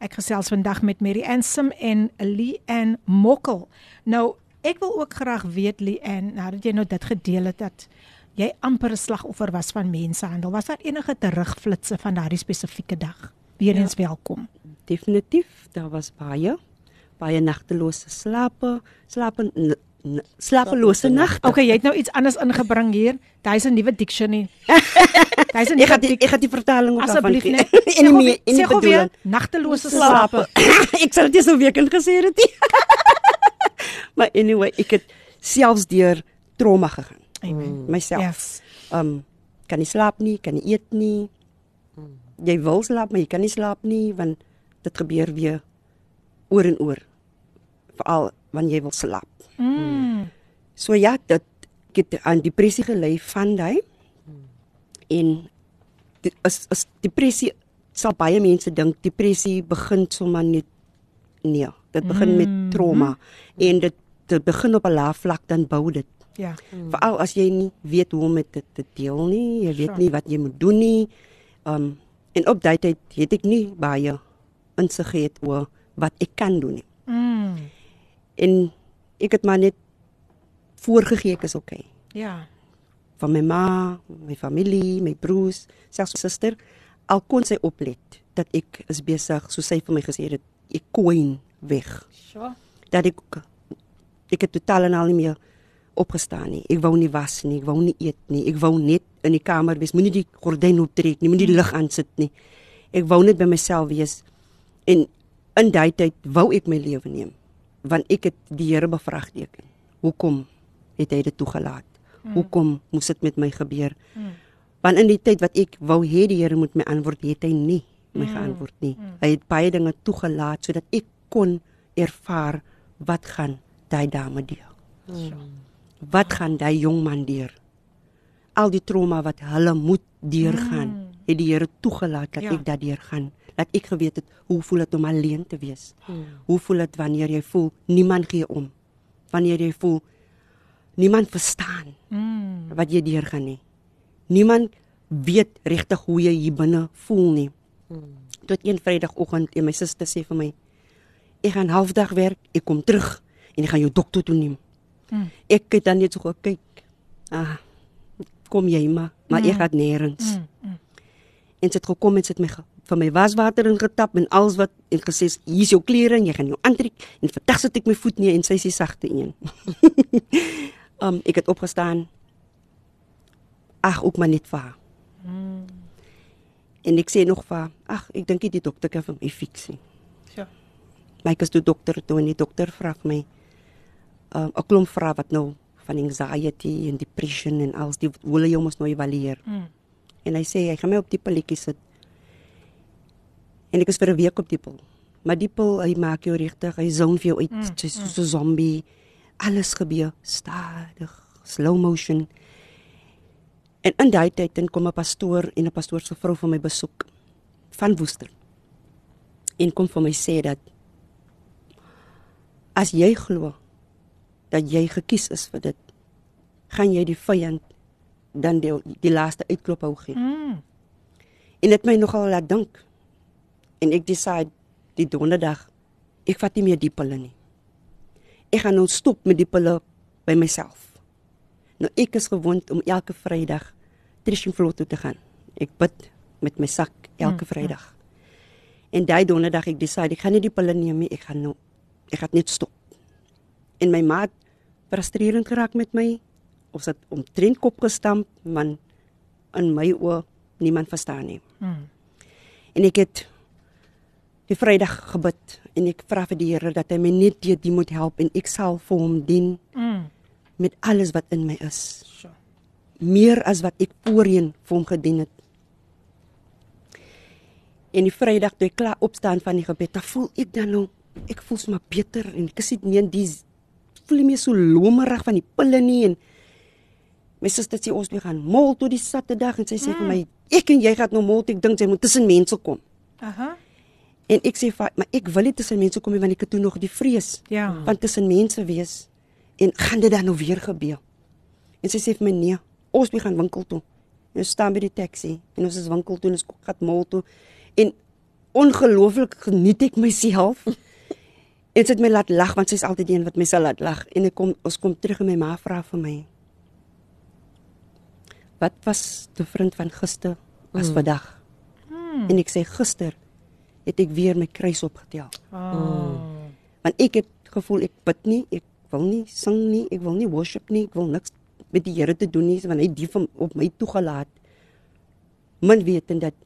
Ek gesels vandag met Mary Ansom en Lee Ann Mokkel. Nou, ek wil ook graag weet Lee Ann, nadat jy nou dit gedeel het dat jy amper 'n slagoffer was van mensenhandel. Was daar enige terugflitsse van daardie spesifieke dag? Weereens ja. welkom. Definitief, daar was baie baie nagtelose slape, slape n- n- slapelose nagte. Okay, jy het nou iets anders ingebring hier. Daar's 'n nuwe dictionary. Daar's 'n Ek gaan die, ek gaan die vertaling Asseblief daarvan net. gee. (laughs) Sê En nie weer- en sê nie gou weer bedoel nagtelose slape. slape. (laughs) ek sal dit so weer kan gesê het. (laughs) (laughs) maar anyway, ek het selfs deur trauma gegaan. Amen. Myself. Yes. Um kan nie slaap nie, kan nie eet nie. Jy wil slaap, maar jy kan nie slaap nie want dit gebeur weer oor en oor. Veral wanneer jy wil slaap. Mm. So ja, dit ek het aan depressie gelei van daai. En dit is is depressie sal baie mense dink depressie begin sommer net nee, dit begin mm. met trauma en dit dit begin op 'n lae vlak dan bou dit. Ja. Veral as jy nie weet hoe om dit te, te deel nie, jy weet Sure. nie wat jy moet doen nie. Um en op daai tyd het ek nie baie insig gehad oor wat ek kan doen nie. Mm. En ek het maar net voorgegee ek is okay. Ja. van my ma, my familie, my broers, selfs my suster, al kon sy oplet dat ek is besig, soos sy vir my gesê het, ek koin weg. Sure. Dat ek ek het totaal en al nie meer opgestaan nie. Ek wou nie was nie, ek wou nie eet nie. Ek wou net in die kamer wees. Moenie die gordyn optrek nie, moenie die lig aansit nie. Ek wou net by myself wees. En in daai tyd wou ek my lewe neem. Want ek het die Here bevraagteken. Hoekom het hy dit toegelaat? Hoekom moes dit met my gebeur? Want in die tyd wat ek wou hê die Here moet my antwoord, het hy nie my geantwoord nie. Hy het baie dinge toegelaat sodat ek kon ervaar wat gaan daai dame deur. Wat gaan daai jong man deur? Al die trauma wat hulle moet deurgaan, het die Here toegelaat dat Ja. ek daardeur gaan. Dat ek geweet het hoe voel dit om alleen te wees. Hoe voel dit wanneer jy voel niemand gee om? Wanneer jy voel niemand verstaan Mm. wat jy deurgaan nie. Niemand weet regtig hoe jy hier binne voel nie. Tot een Vrydagoggend en my suster sê vir my: "Ek gaan halfdag werk, ek kom terug en ek gaan jou dokter toe neem." Mm. Ek het dan net so gekyk. Ah, kom jy maar, maar ek gaan nêrens. Mm. Mm. En sy het gekom en sy het my vir my waswater ingetap en alles wat en gesê hier is jou klere en jy gaan jou aantrek en vandag sit ek my voet neer en sy sê sagte een. (laughs) um ek het opgestaan. Ag, ook maar net vir haar. En ek sê nog vir haar, ag, ek dink die dokter kan vir my fix nie. Ek is toe dokter toe en die dokter vra vir my 'n klomp vrae wat nou van anxiety en depression en alles die hulle jou mos nou evalueer. Mm. En hy sê hy gaan my op die pilletjie sit. En ek is vir 'n week op die pil. Maar die pil, hy maak jou regtig, hy zone vir jou uit, mm, jy's soos 'n zombie. Alles gebeur stadig, slow motion. En in daai tyd dan kom 'n pastoor en 'n pastoor se vrou van my besoek van Woester. En kom vir my sê dat as jy glo dat jy gekies is vir dit, gaan jy die vyand dan die, die laaste uitklop hou gee. Mm. En dit my nogal laat dink. En ek decide die donderdag ek vat nie meer die pille nie. Ek gaan nou stop met die pille by myself. Nou ek is gewoond om elke Vrydag Trishing Floor toe te gaan. Ek bid met my sak elke Vrydag. En daai donderdag ek decide ek gaan nie die pille neem nie, ek gaan nou ek gaan net stop. En my maat frustrerend geraak met my. Ons het omtrent kop gestamp, man in my oë niemand verstaan nie. Mm. En ek het die Vrydag gebid en ek vra vir die Here dat hy my net deur die moet help en ek sal vir hom dien Mm. met alles wat in my is. Sure. Meer as wat ek voorheen vir hom gedien het. En die Vrydag toe ek klaar opstaan van die gebed, dan voel ek dan nou ek voel sommer beter en ek nie meer die voel nie meer so lomerig van die pille nie en my suster sê ons weer gaan mol toe die Saterdag en sy sê vir my ek en jy gaan nou mol ek dink jy moet tussen mense kom. Aha. En ek sê maar ek wil nie tussen mense kom nie want ek het toe nog die vrees Ja. van tussen mense wees en gaan dit dan nou weer gebeur. En sy sê vir my nee, ons moet gaan winkel toe. En ons staan by die taxi en ons is winkel toe en ons gaan mall toe en ongelooflik geniet ek myself. En sy het my laat lag want sy's altyd die een wat my sal laat lag en ek kom ons kom terug en my ma vra vir my Wat was die vriend van gister as mm. vandag? Mm. En ek sê gister het ek weer my kruis opgetel. Oh. Want ek het gevoel ek bid nie, ek wil nie sing nie, ek wil nie worship nie, ek wil niks met die Here te doen nie, want hy het die van op my toegelaat. Min weet en dat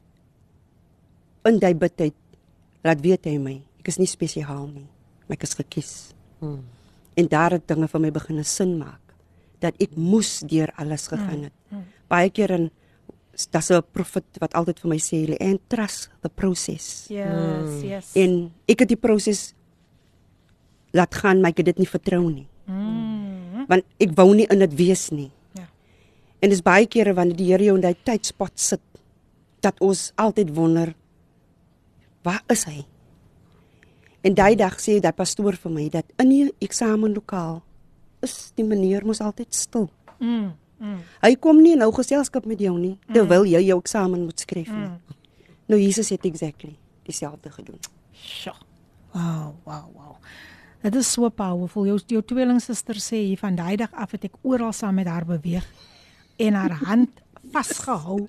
in daai bidtyd laat weet hy my, ek is nie spesiaal nie, maar ek is gekies. Hmm. En daar het dinge vir my begin sin maak dat ek moes deur alles gegaan het. Baie keer in daar's 'n profet wat altyd vir my sê, "And trust the process." Yes, yes. En ek het die proses laat gaan, maar ek het dit nie vertrou nie. Mm. Want ek wou nie in dit wees nie. Ja. En dis baie kere wanneer die Here jou in daai tydspot sit dat ons altyd wonder waar is hy? En daai dag sê daai pastoor vir my dat in die eksamenlokaal is die meneer mos altyd stil. Mm. Mm. Hy kom nie nou geselskap met jou nie terwyl jy jou eksamen moet skryf nie. Nou Jesus het exactly dieselfde gedoen. Sjoe. Wow, wow, wow. Dit is so powerful. Jou jou tweelingsuster sê hier van daai dag af het ek oral saam met haar beweeg. en haar hand (laughs) vasgehou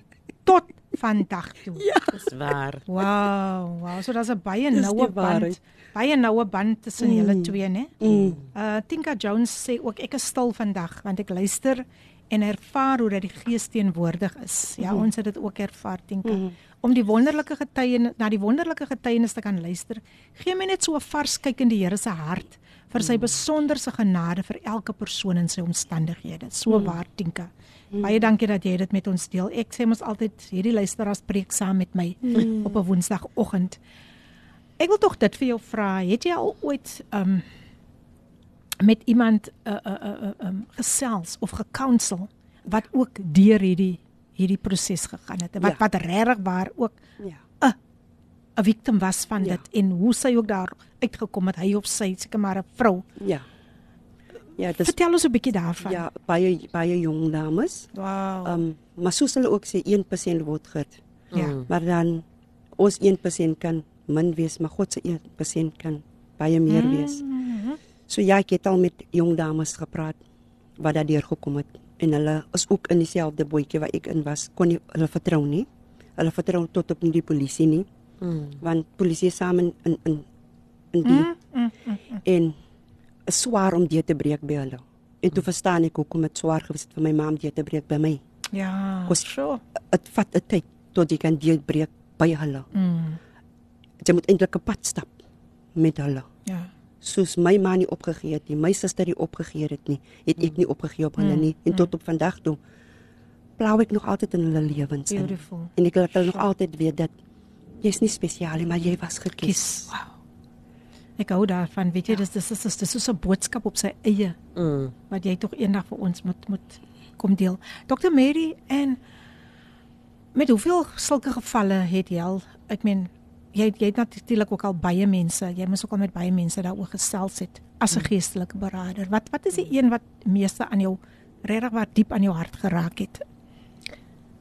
tot vandag toe. Ja. Dis waar. Wow, wow, so daar's 'n baie noue band. Baie noue band tussen julle twee, né? Mm. Uh Tinka Jones sê ook ek is stil vandag want ek luister en ervaar hoe dat die gees teenwoordig is. Ja, Mhm. ons het dit ook ervaar, Tinka. Om die wonderlike getuienis na die wonderlike getuienis te kan luister, gee my net so 'n vars kyk in die Here se hart vir sy besonderse genade vir elke persoon in sy omstandighede. So waar, Tinka. Baie dankie dat jy dit met ons deel. Ek sê mos altyd hierdie luisteraars preek saam met my Mhm. op 'n Woensdagoggend. Ek wil tog dit vir jou vra. Het jy al ooit um met iemand uh, uh, uh, um, gesels of gekounsel wat ook deur hierdie hierdie proses gegaan het wat Ja. wat regtig waar ook Ja. 'n victim was van Ja. dit en hoe sy ook daar uitgekom het hy of sy seker maar 'n vrou. Ja. Ja, dis Vertel ons 'n bietjie daarvan. ja, baie baie jong dames. Wow. Ehm um, maar soos hulle ook sê 1% word gehit. ja. Mm. Maar dan ons 1% kan min wees, maar God se 1% kan baie meer Mm. wees. So ja, ek het al met jong dames gepraat wat daar deur gekom het en hulle is ook in dieselfde bootjie waar ek in was. Kon nie hulle vertrou nie. Hulle vertrou tot op nie die polisie nie, Mm. want polisie is saam in in in, in die Mm, mm, mm. en is swaar om dit te breek by hulle. En toe verstaan ek hoekom dit swaar gewees het vir my ma om dit te breek by my. Ja. Kos- so. Dit vat 'n tyd tot jy kan dit breek by hulle. Mm. Jy moet eintlik 'n pad stap met hulle. Ja. Soos my ma nie opgegee het nie, my suster nie opgegee het nie, het ek nie opgegee op hulle Mm, nie en mm. tot op vandag toe blou ek nog altyd in hulle lewens in. Beautiful. En ek laat hulle nog altyd weet dat jy's nie spesiaal nie, maar jy was gekies. Kies. Wow. Ek hou daarvan, weet jy, dis dis is dis is 'n boodskap op sy eie Mm. wat jy tog eendag vir ons moet moet kom deel. Dr Mary en met hoeveel sulke gevalle het jy al? Ek meen jy jy het natuurlik ook al baie mense, jy moes ook al met baie mense daaroor gesels het as 'n geestelike beraader. Wat wat is die een wat meeste aan jou regtig wat diep aan jou hart geraak het?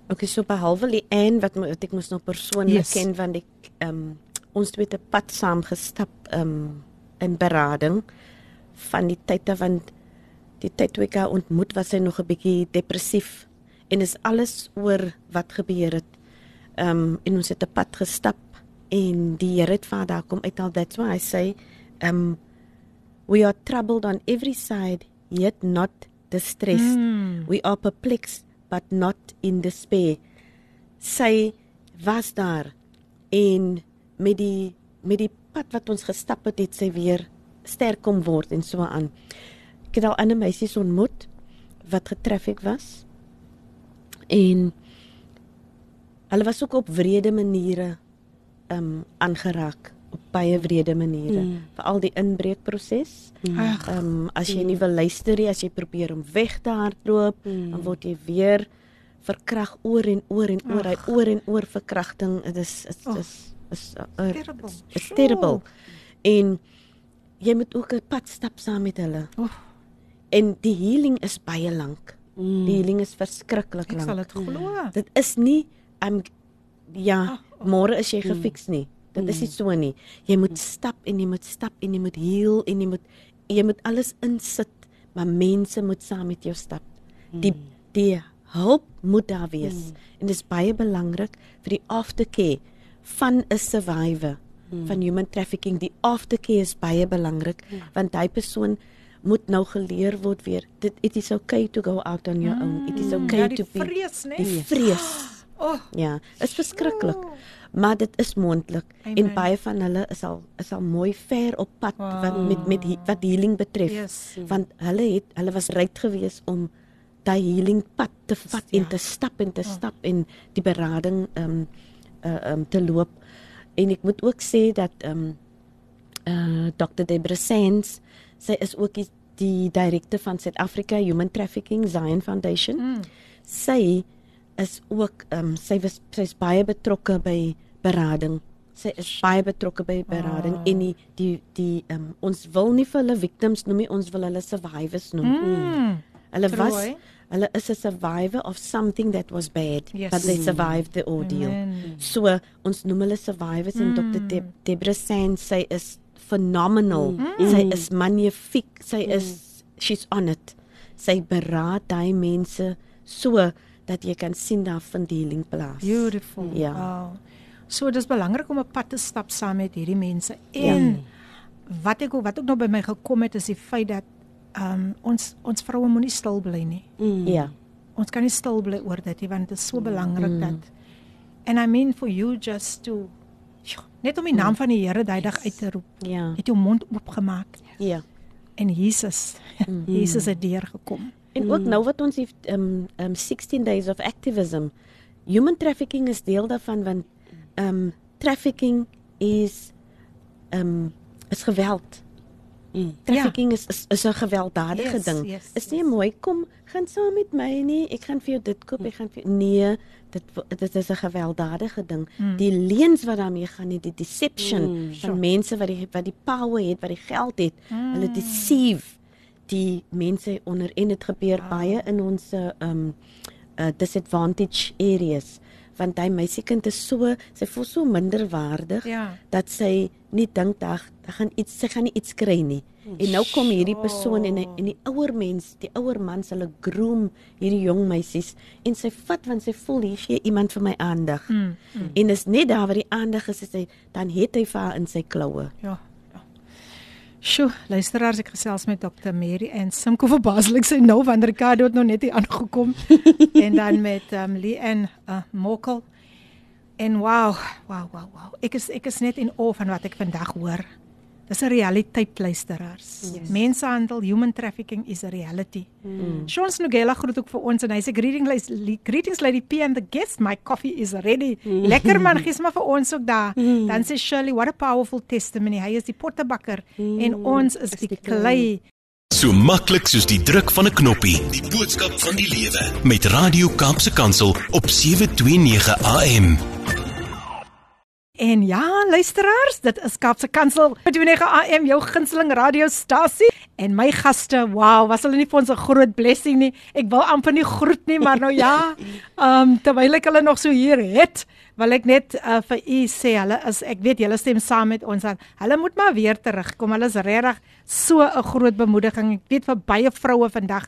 Okay, so behalwe die een wat, wat ek mos nog persoonlik yes. ken want ek ehm um, ons twee 'n pad saam gestap ehm um, in berading van die tyd want die tyd toe ek haar ontmoet was sy nog 'n bietjie depressief en is alles oor wat gebeur het. Ehm um, en ons het 'n pad gestap en die Here het vir haar daar kom uithaal that's why I say ehm um, we are troubled on every side yet not distressed. Mm. We are perplexed but not in despair. Sy was daar en met die met die pad wat ons gestap het, het sy weer sterk kom word en so aan. Ek het al ander meisies ontmoet wat getraffic was. En hulle was ook op wrede maniere um aangeraak op baie wrede maniere Mm. veral die inbreekproses. Ag, Ehm um, as jy nie wil luister nie, as jy probeer om weg te hardloop, Mm. dan word jy weer verkrag oor en oor en oor, hy oor en oor verkrachting. Dit is is Ag. is is uh, terrible. It's Sure. terrible. En jy moet ook 'n pad stap saam met hulle. Oef. En die healing is baie lank. Mm. Die healing is verskriklik Ek sal lank. dit glo. Dit is nie um ja, Ag, ag. môre is jy gefiks nie. Dit is nie so nie. Jy moet stap en jy moet stap en jy moet heal en jy moet jy moet alles insit, maar mense moet saam met jou stap. Die die hulp moet daar wees. En dit is baie belangrik vir die aftercare van 'n survivor van human trafficking. Die aftercare is baie belangrik want hy persoon moet nou geleer word weer. Dit it is okay to go out on your own. It is okay ja, die to be vrees, né? die vrees. (gasps) Oh, Ja, is verskriklik. Maar dit is moontlik en baie van hulle is al is al mooi ver op pad Wow. wat met met wat healing betref. Yes. Want hulle het hulle was reg geweest om daai healing pad te vat Ja. en te stap en te stap en die berading ehm um, uh, um, te loop. En ek moet ook sê dat ehm um, uh, Dr. Debra Sands, sy is ook die, die direkteur van Suid-Afrika Human Trafficking Zion Foundation Mm. sy is ook ehm um, sy was sy's baie betrokke by berading. Sy is baie betrokke by berading Ah. en die die die ehm um, ons wil nie vir hulle victims noem nie, ons wil hulle survivors noem. Mm. Hulle True, was hulle is 'n survivor of something that was bad, Yes. but they survived the ordeal. Amen. So ons noem hulle survivors en Dr. De Debra Sands sy is phenomenal. Sy is magnifiek. Sy is she's on it. Sy beraad daai mense so dat jy kan sien daar vind healing plaas. Beautiful. Ja. Wow. So dis belangrik om 'n pad te stap saam met hierdie mense. En ja. wat ek wat ook nog by my gekom het is die feit dat ehm um, ons ons vroue moenie stil bly nie. Mm. Ja. Ons kan nie stil bly oor dit nie want dit is so belangrik mm. dat and I mean for you just to Sjoe, net om die naam van die Here duidig uit te roep. Ja. Het jou mond oopgemaak Ja. en Jesus (laughs) Jesus het deurgekom. En ook nou wat ons het um um 16 days of activism. Human trafficking is deel daarvan want um trafficking is um is geweld. Mm. Trafficking is is, is 'n gewelddadige Yes, ding. yes, is nie mooi kom gaan saam met my nie. Ek gaan vir jou dit koop, ek gaan vir nee, dit dit is 'n gewelddadige ding. Mm. Die leuns wat daarmee gaan, nie, die deception Mm, van mense wat die wat die power het, wat die geld het. Hulle deceive die mense onder en dit gebeur baie in ons um uh, disadvantage areas want hy meisiekind is so sy voel so minderwaardig Ja. dat sy nie dink daar daar gaan iets sy gaan nie iets kry nie. En nou kom hierdie persoon en hy- en die ouer mens, die ouer mans hulle groom hierdie jong meisies en sy vat want sy voel hier gee iemand vir my aandag. Mm, mm. En is net daar waar die aandag is, is hy dan het hy vir haar in sy kloue. Ja. Sjoe, luisteraars, ek gesels met Dr. Mary en Simko verbaaslik sy nou van Ricardo het nog net hier aangekom (laughs) en dan met um, Lee en uh, Mokel. En wow, wow, wow, wow. Ek is ek is net in awe van wat ek vandag hoor. Dis 'n realiteit luisteraars. Yes. Mensenhandel, human trafficking is a reality. Mm. Sean Snugela groet ook vir ons en hy sê greeting lady, greetings lady P and the guest my coffee is ready. Lekker man, gee maar vir ons ook daar. Dan sê Shirley what a powerful testimony. Hy is die pottebakker en ons is die klei. So maklik soos die druk van 'n knoppie. Die boodskap van die lewe met Radio Kaapse Kansel op 729 AM. En ja, luisteraars, dit is Kaapse Kansel 29 AM jou gunsteling radiostasie en my gaste, wow, was hulle nie vir ons 'n groot blessing nie. Ek wil amper nie groet nie, maar nou ja, (laughs) ehm um, terwyl ek hulle nog so hier het, wil ek net uh, vir u sê hulle is ek weet julle stem saam met ons dat hulle moet maar weer terugkom. Hulle is regtig so 'n groot bemoediging. Ek weet vir baie vroue vandag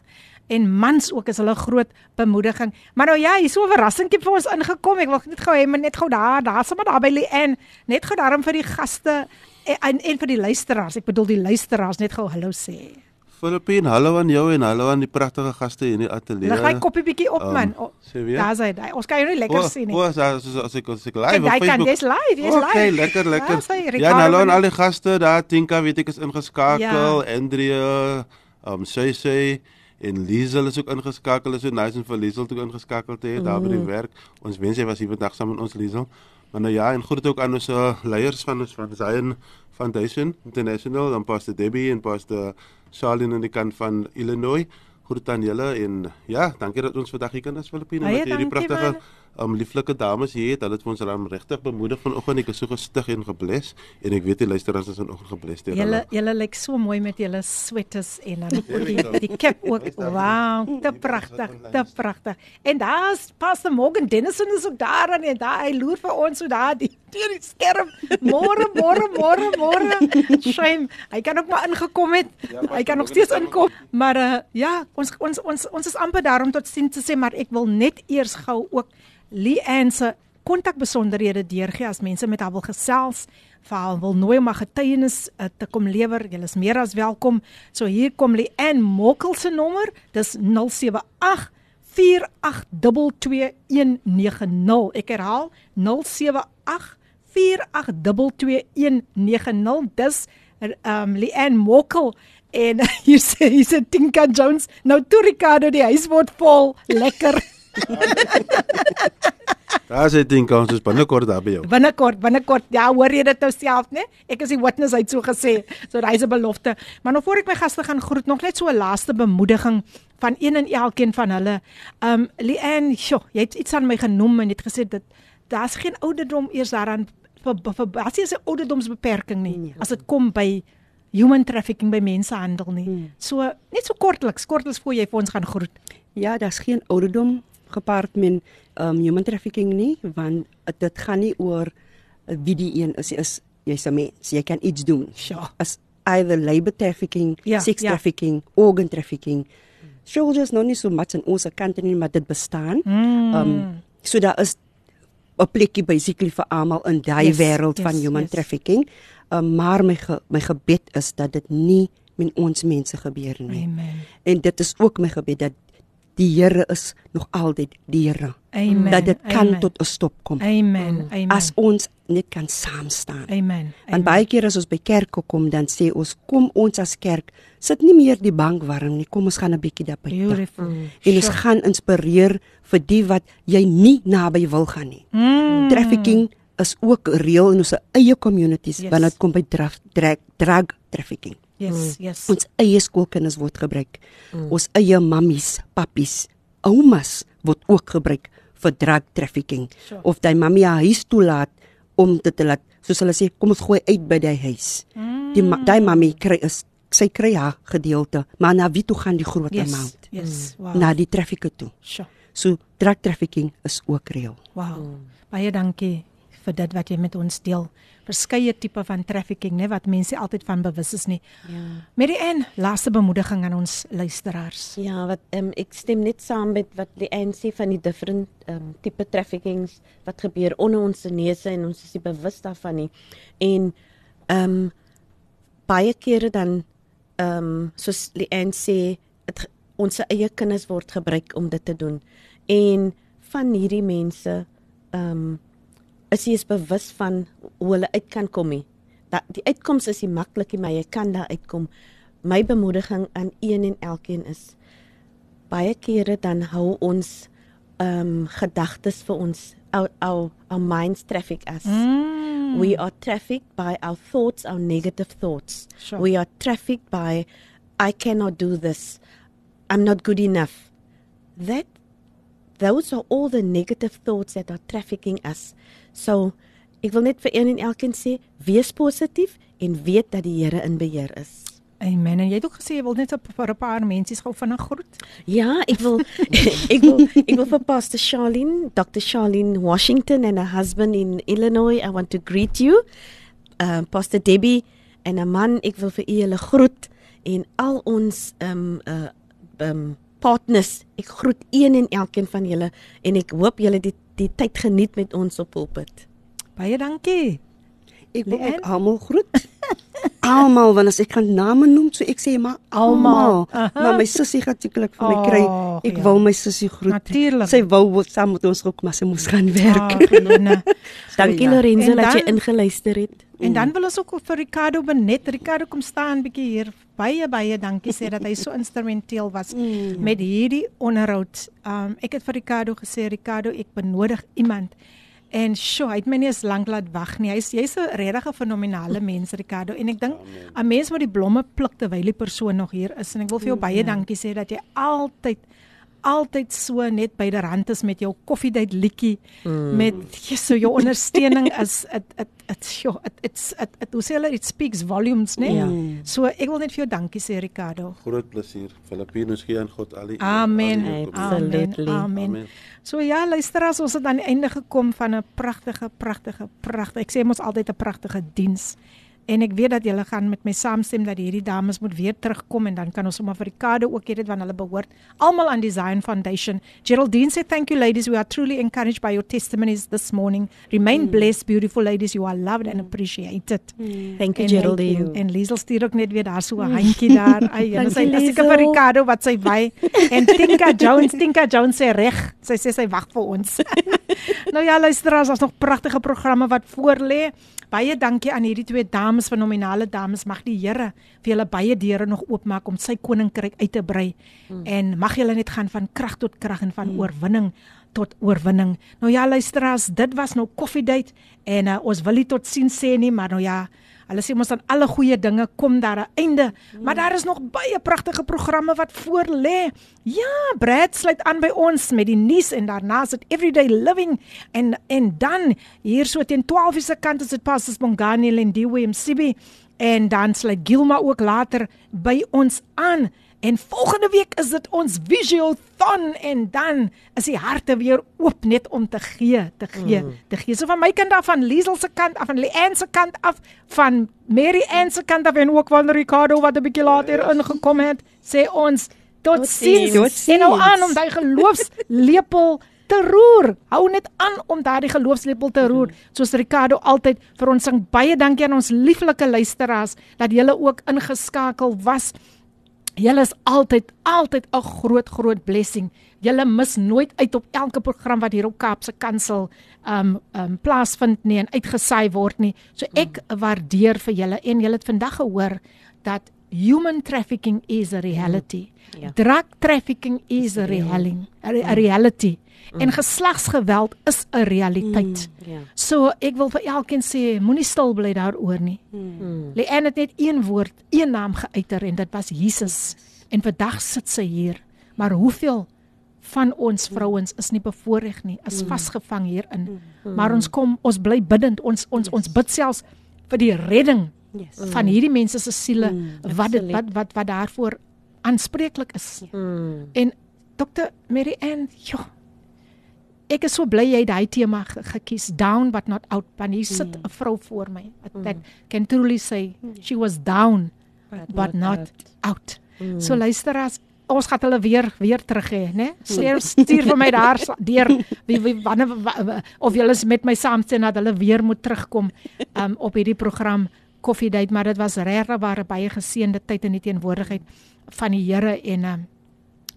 en mans ook is hulle groot bemoediging. Maar nou ja, hier so 'n verrassingkie vir ons ingekom. Ek wil net gou hê maar net gou daar, daar sommer daar by Lien, net gou daarom vir die gaste en, en en vir die luisteraars. Ek bedoel die luisteraars net gou hallo sê. Filippin, hallo aan jou en hallo aan die pragtige gaste hier in die ateljee. Lig my koppie bietjie op Ehm, man. O? Daar's hy. Ons kan jou nie lekker sien nie. O, as as as ek as ek live op hy kan Facebook. dis live, dis live. Okay, lekker lekker. Ja, sy, Ja, hallo aan al die gaste daar. Tinka weet ek is ingeskakel. Ja. Andrea, um sy sê en Liesel is ook ingeskakel. Is so nice en vir Liesel toe ingeskakel te hê daar by Mm. die werk. Ons wens jy was hier vandag saam met ons Liesel. Maar nou ja, en groet ook aan ons uh, leiers van ons van Zion Foundation International, dan Pastor Debbie en Pastor Charlene aan die kant van Illinois. Groet aan julle en ja, dankie dat ons vandag hier kan as Filippine met hierdie pragtige man. Um lieflike dames hier het. Hulle het vir ons dan regtig bemoedig vanoggend. Ek is so gestig en gebless en ek weet die luisteraars is vanoggend gebless deur Julle hulle. julle lyk so mooi met julle sweaters en dan die, die cap ook. Wow, te pragtig, te pragtig. En daar's Pastor Morgan Dennison is ook daar en daar hy loer vir ons so daar die deur die skerm. Môre, môre, môre, môre. Shame. Hy kan ook maar ingekom het. Hy kan nog steeds inkom. Maar uh, ja, ons ons ons ons is amper daar om tot sien te sê, maar ek wil net eers gou ook Leanne se kontakbesonderhede deurgee as mense met haar wil gesels, vir haar wil nooi om haar getuienis uh, te kom lewer. Julle is meer as welkom. So hier kom Leanne Mokkel se nommer. Dis 078 4822190. Ek herhaal 078 4822190. Dis um Leanne Mokkel en (laughs) hier sê hier sê Tinka Jones. Nou toe Ricardo die huis word vol. Lekker. (laughs) Daar sê ding ons is binnekort daar by jou. Binnekort, binnekort. Ja, hoor jy dit nou self, né? Ek is die witness uit so gesê. So hy's 'n belofte. Maar nou voor ek my gaste gaan groet, nog net so 'n laaste bemoediging van een en elkeen van hulle. Um Leanne, sjo, jy het iets aan my genoem en jy het gesê dit daar's geen ouderdom eers daaraan vir basies 'n ouderdomsbeperking nie Nee. as dit kom by human trafficking by mensenhandel nie. So net so kortliks, kortliks voor jy vir ons gaan groet. Ja, daar's geen ouderdom gepaard met um human trafficking nie, want dit gaan nie oor uh, wie die een is, is jy's 'n mens, jy kan iets doen. Sjoe. As either labor trafficking, Ja, sex ja. trafficking, organ trafficking. Shoulders nog nie so much aan ons kant nie, maar dit bestaan. Mm. Um so daar is 'n plekkie basically vir almal in daai Yes, wêreld yes, van human yes. trafficking. Um maar my ge, my gebed is dat dit nie met ons mense gebeur nie. Amen. En dit is ook my gebed dat die Here is nog altyd die Here. Amen. Dat dit kan Amen. tot 'n stop kom. Amen. Amen. As ons net kan saam staan. Amen. En baie keer as ons by kerke kom, dan sê ons kom ons as kerk sit nie meer die bank warm nie. Kom ons gaan 'n bietjie daar buite. Beautiful. En ons gaan inspireer vir die wat jy nie naby wil gaan nie. Mm. Trafficking is ook reël in ons eie communities Yes. wanneer dit kom by drug drug, drug trafficking. Yes, yes. Ons eie skoolkinders word gebruik. Ons eie mammies, pappies, oumas word ook gebruik vir drug trafficking. Sure. Of daai mammie haar huis toelaat om dit te laat soos hulle sê kom ons gooi uit by die huis. Mm. Die daai mammie kry is sy kry haar gedeelte, maar na wie toe gaan die groot Yes. amount? Yes. Wow. Na die trafficker toe. Sure. So drug trafficking is ook reël. Wow. Baie dankie vir dit wat jy met ons deel. Verskeie tipe van trafficking, né, wat mense altyd van bewus is nie. Ja. Mary Ann, laaste bemoediging aan ons luisteraars. Ja, wat um, ek stem net saam met wat die ANC van die different um, tipe traffickings wat gebeur onder ons neuse en ons is nie bewus daarvan nie. En ehm um, baie kere dan ehm um, soos die ANC het ge- ons eie kinders word gebruik om dit te doen. En van hierdie mense ehm um, is jy is bewus van hoe hulle uit kan kom nie. Dat die uitkoms is nie maklik nie, maar jy kan daar uitkom. My bemoediging aan een en elkeen is baie kere dan hou ons ehm um, gedagtes vir ons our, our our minds traffic us. Mm. We are trafficked by our thoughts, our negative thoughts. Sure. We are trafficked by I cannot do this. I'm not good enough. That those are all the negative thoughts that are trafficking us. So ek wil net vir een en elkeen sê, wees positief en weet dat die Here in beheer is. Amen. En jy het ook gesê jy wil net op vir 'n paar mensies gou vinnig groet. Ja, ek wil (laughs) ek wil ek wil vir Pastor Charlene, Dr. Charlene Washington and her husband in Illinois, I want to greet you. Uh Pastor Debbie en 'n man, ek wil vir u julle groet en al ons um uh um partners. Ek groet een en elkeen van julle en ek hoop julle die die tyd geniet met ons op pulpit. Baie dankie. Ek wil ook almal groet. (laughs) almal want as ek gaan name noem, so ek sê maar almal. Maar my sussie gaan sekerlik vir my kry. Oh, Ek ja. wou my sussie groet. Natuurlijk. Sy wou wou saam met ons ook maar sy moes gaan werk. Lena. (laughs) Dankie ja. Lorenzo En dat jy dan- ingeluister het. En dan wil ons ook vir Ricardo benet. Ricardo kom staan bietjie hier. Baie baie dankie sê dat hy so instrumenteel was mm. met hierdie onderhoud. Um ek het vir Ricardo gesê Ricardo, ek benodig iemand. En sjo, hy het my nie eens lank laat wag nie. Hy's jy's 'n regtig fenominale mens Ricardo en ek dink 'n mens moet die blomme pluk terwyl die persoon nog hier is en ek wil vir jou baie dankie sê dat jy altyd altyd so net by die rand is met jou koffiedייט liedjie mm. met so jou ondersteuning is it it it jo it it's it, it hoe sê hulle it speaks volumes né Ja. so ek wil net vir jou dankie sê Ricardo Groot plesier. Filippinus gee aan God al die eer, Amen. al die eer. Amen. Absolutely. Amen. Amen. So ja, luisteraars, ons het aan die einde gekom van 'n pragtige, pragtige, pragtige. Ek sê mos altyd 'n pragtige diens. En ek weet dat julle gaan met my saamstem dat hierdie dames moet weer terugkom en dan kan ons sommer vir Ricardo ook hê dit want hulle behoort almal aan die Zion Foundation. Geraldine sê thank you ladies, we are truly encouraged by your testimonies this morning. Remain mm. blessed beautiful ladies, you are loved and appreciated. Mm. Thank you En- Geraldine. En Liesel stuur ook net weer daar so 'n handjie daar. Ai, (laughs) en sy is seker vir. Ricardo wat sy wy. En Tinka (laughs) Jones, Tinka Jones sê reg. Sy sê sy wag vir ons. (laughs) nou ja, luisteraars, daar's nog pragtige programme wat voorlê. Baie dankie aan hierdie twee dames, fenominale dames. Mag die Here vir julle baie deure nog oopmaak om sy koninkryk uit te brei. Mm. En mag julle net gaan van krag tot krag en van mm. oorwinning tot oorwinning. Nou ja, luisteraars, dit was nou koffiedייט en uh, ons wil nie tot sien sê nie, maar nou ja, Hulle sê mos aan alle goeie dinge kom daar 'n einde, mm. maar daar is nog baie pragtige programme wat voor lê. Ja, Brad sluit aan by ons met die nuus en daarna is dit everyday living en en dan hier so teen 12:00 se kant is dit Pastors Bongani en Diwe MCB en dan sluit Gilma ook later by ons aan. En volgende week is dit ons Visiothon en dan is die harte weer oop net om te gee, te gee, mm. te gee. So van my kant af van Liesel se kant af van Leanne se kant af van Mary Ann se kant af en ook van Ricardo wat 'n bietjie later ingekom het, sê ons Tot Totsiens. sins. En hou aan om daai geloofslepel te roer. Hou net aan om daardie geloofslepel te roer. Soos Ricardo altyd vir ons sing baie dankie aan ons lieflike luisteraars dat julle ook ingeskakel was. Julle is altyd altyd 'n groot groot blessing. Julle mis nooit uit op elke program wat hier op Kaapse Kansel um um plaasvind nie en uitgesaai word nie. So ek waardeer vir julle en julle het vandag gehoor dat human trafficking is a reality. Ja. Drug trafficking is a reality. A, re- reality. En geslagsgeweld is 'n realiteit. Ja. So ek wil vir elkeen sê moenie stil bly daaroor nie. Leanne het net een woord, een naam geuiter en dit was Jesus. En vandag sit sy hier. Maar hoeveel van ons vrouens is nie bevoordeel nie, is vasgevang hierin. Maar ons kom, ons bly bidend. Ons ons ons bid selfs vir die redding Yes. van hierdie mense se siele wat dit wat wat wat daarvoor aanspreeklik is. Mm. En Dr. Mary Ann, ja. Ek is so bly jy het daai tema ge gekies, down but not out. Want hier sit 'n vrou voor my that, that can truly say she was down but not out. So luisteraars, ons gaan hulle weer weer terug hê, né? Stuur stuur vir my daar deur wie wie wanneer wa- wa- of julle is met my saamstem dat hulle weer moet terugkom um, op hierdie program Coffee Date, maar dit was regtig waar 'n baie geseënde tyd in die teenwoordigheid van die Here en um,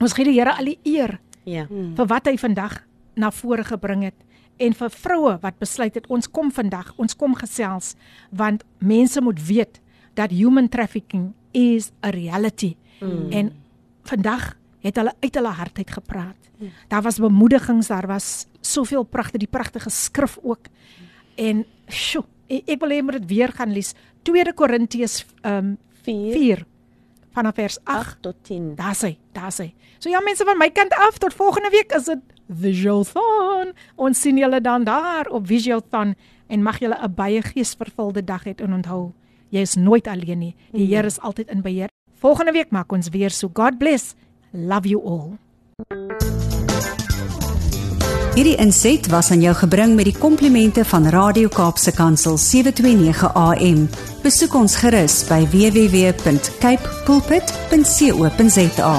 ons gee die Here al die eer Ja. vir wat hy vandag na vore gebring het en vir vroue wat besluit het ons kom vandag, ons kom gesels want mense moet weet dat human trafficking is a reality. Mm. En vandag het hulle uit hulle hart uit gepraat. Mm. Daar was bemoedigings, daar was soveel pragtige die pragtige skrif ook. En sjo, ek, ek wil hê moet dit weer gaan lees. 2 Korintiërs um 4 4 vanaf vers 8. 8 tot 10. Daar's hy, daar's hy. So ja mense van my kant af tot volgende week is dit Visualthon. Ons sien julle dan daar op Visualthon en mag julle 'n baie geesvervulde dag hê en onthou, jy is nooit alleen nie. Die Here is altyd in beheer. Volgende week maak ons weer so. God bless. Love you all. Hierdie inset was aan jou gebring met die komplimente van Radio Kaapse Kansel 729 AM. Besoek ons gerus by www.cape pulpit.co.za.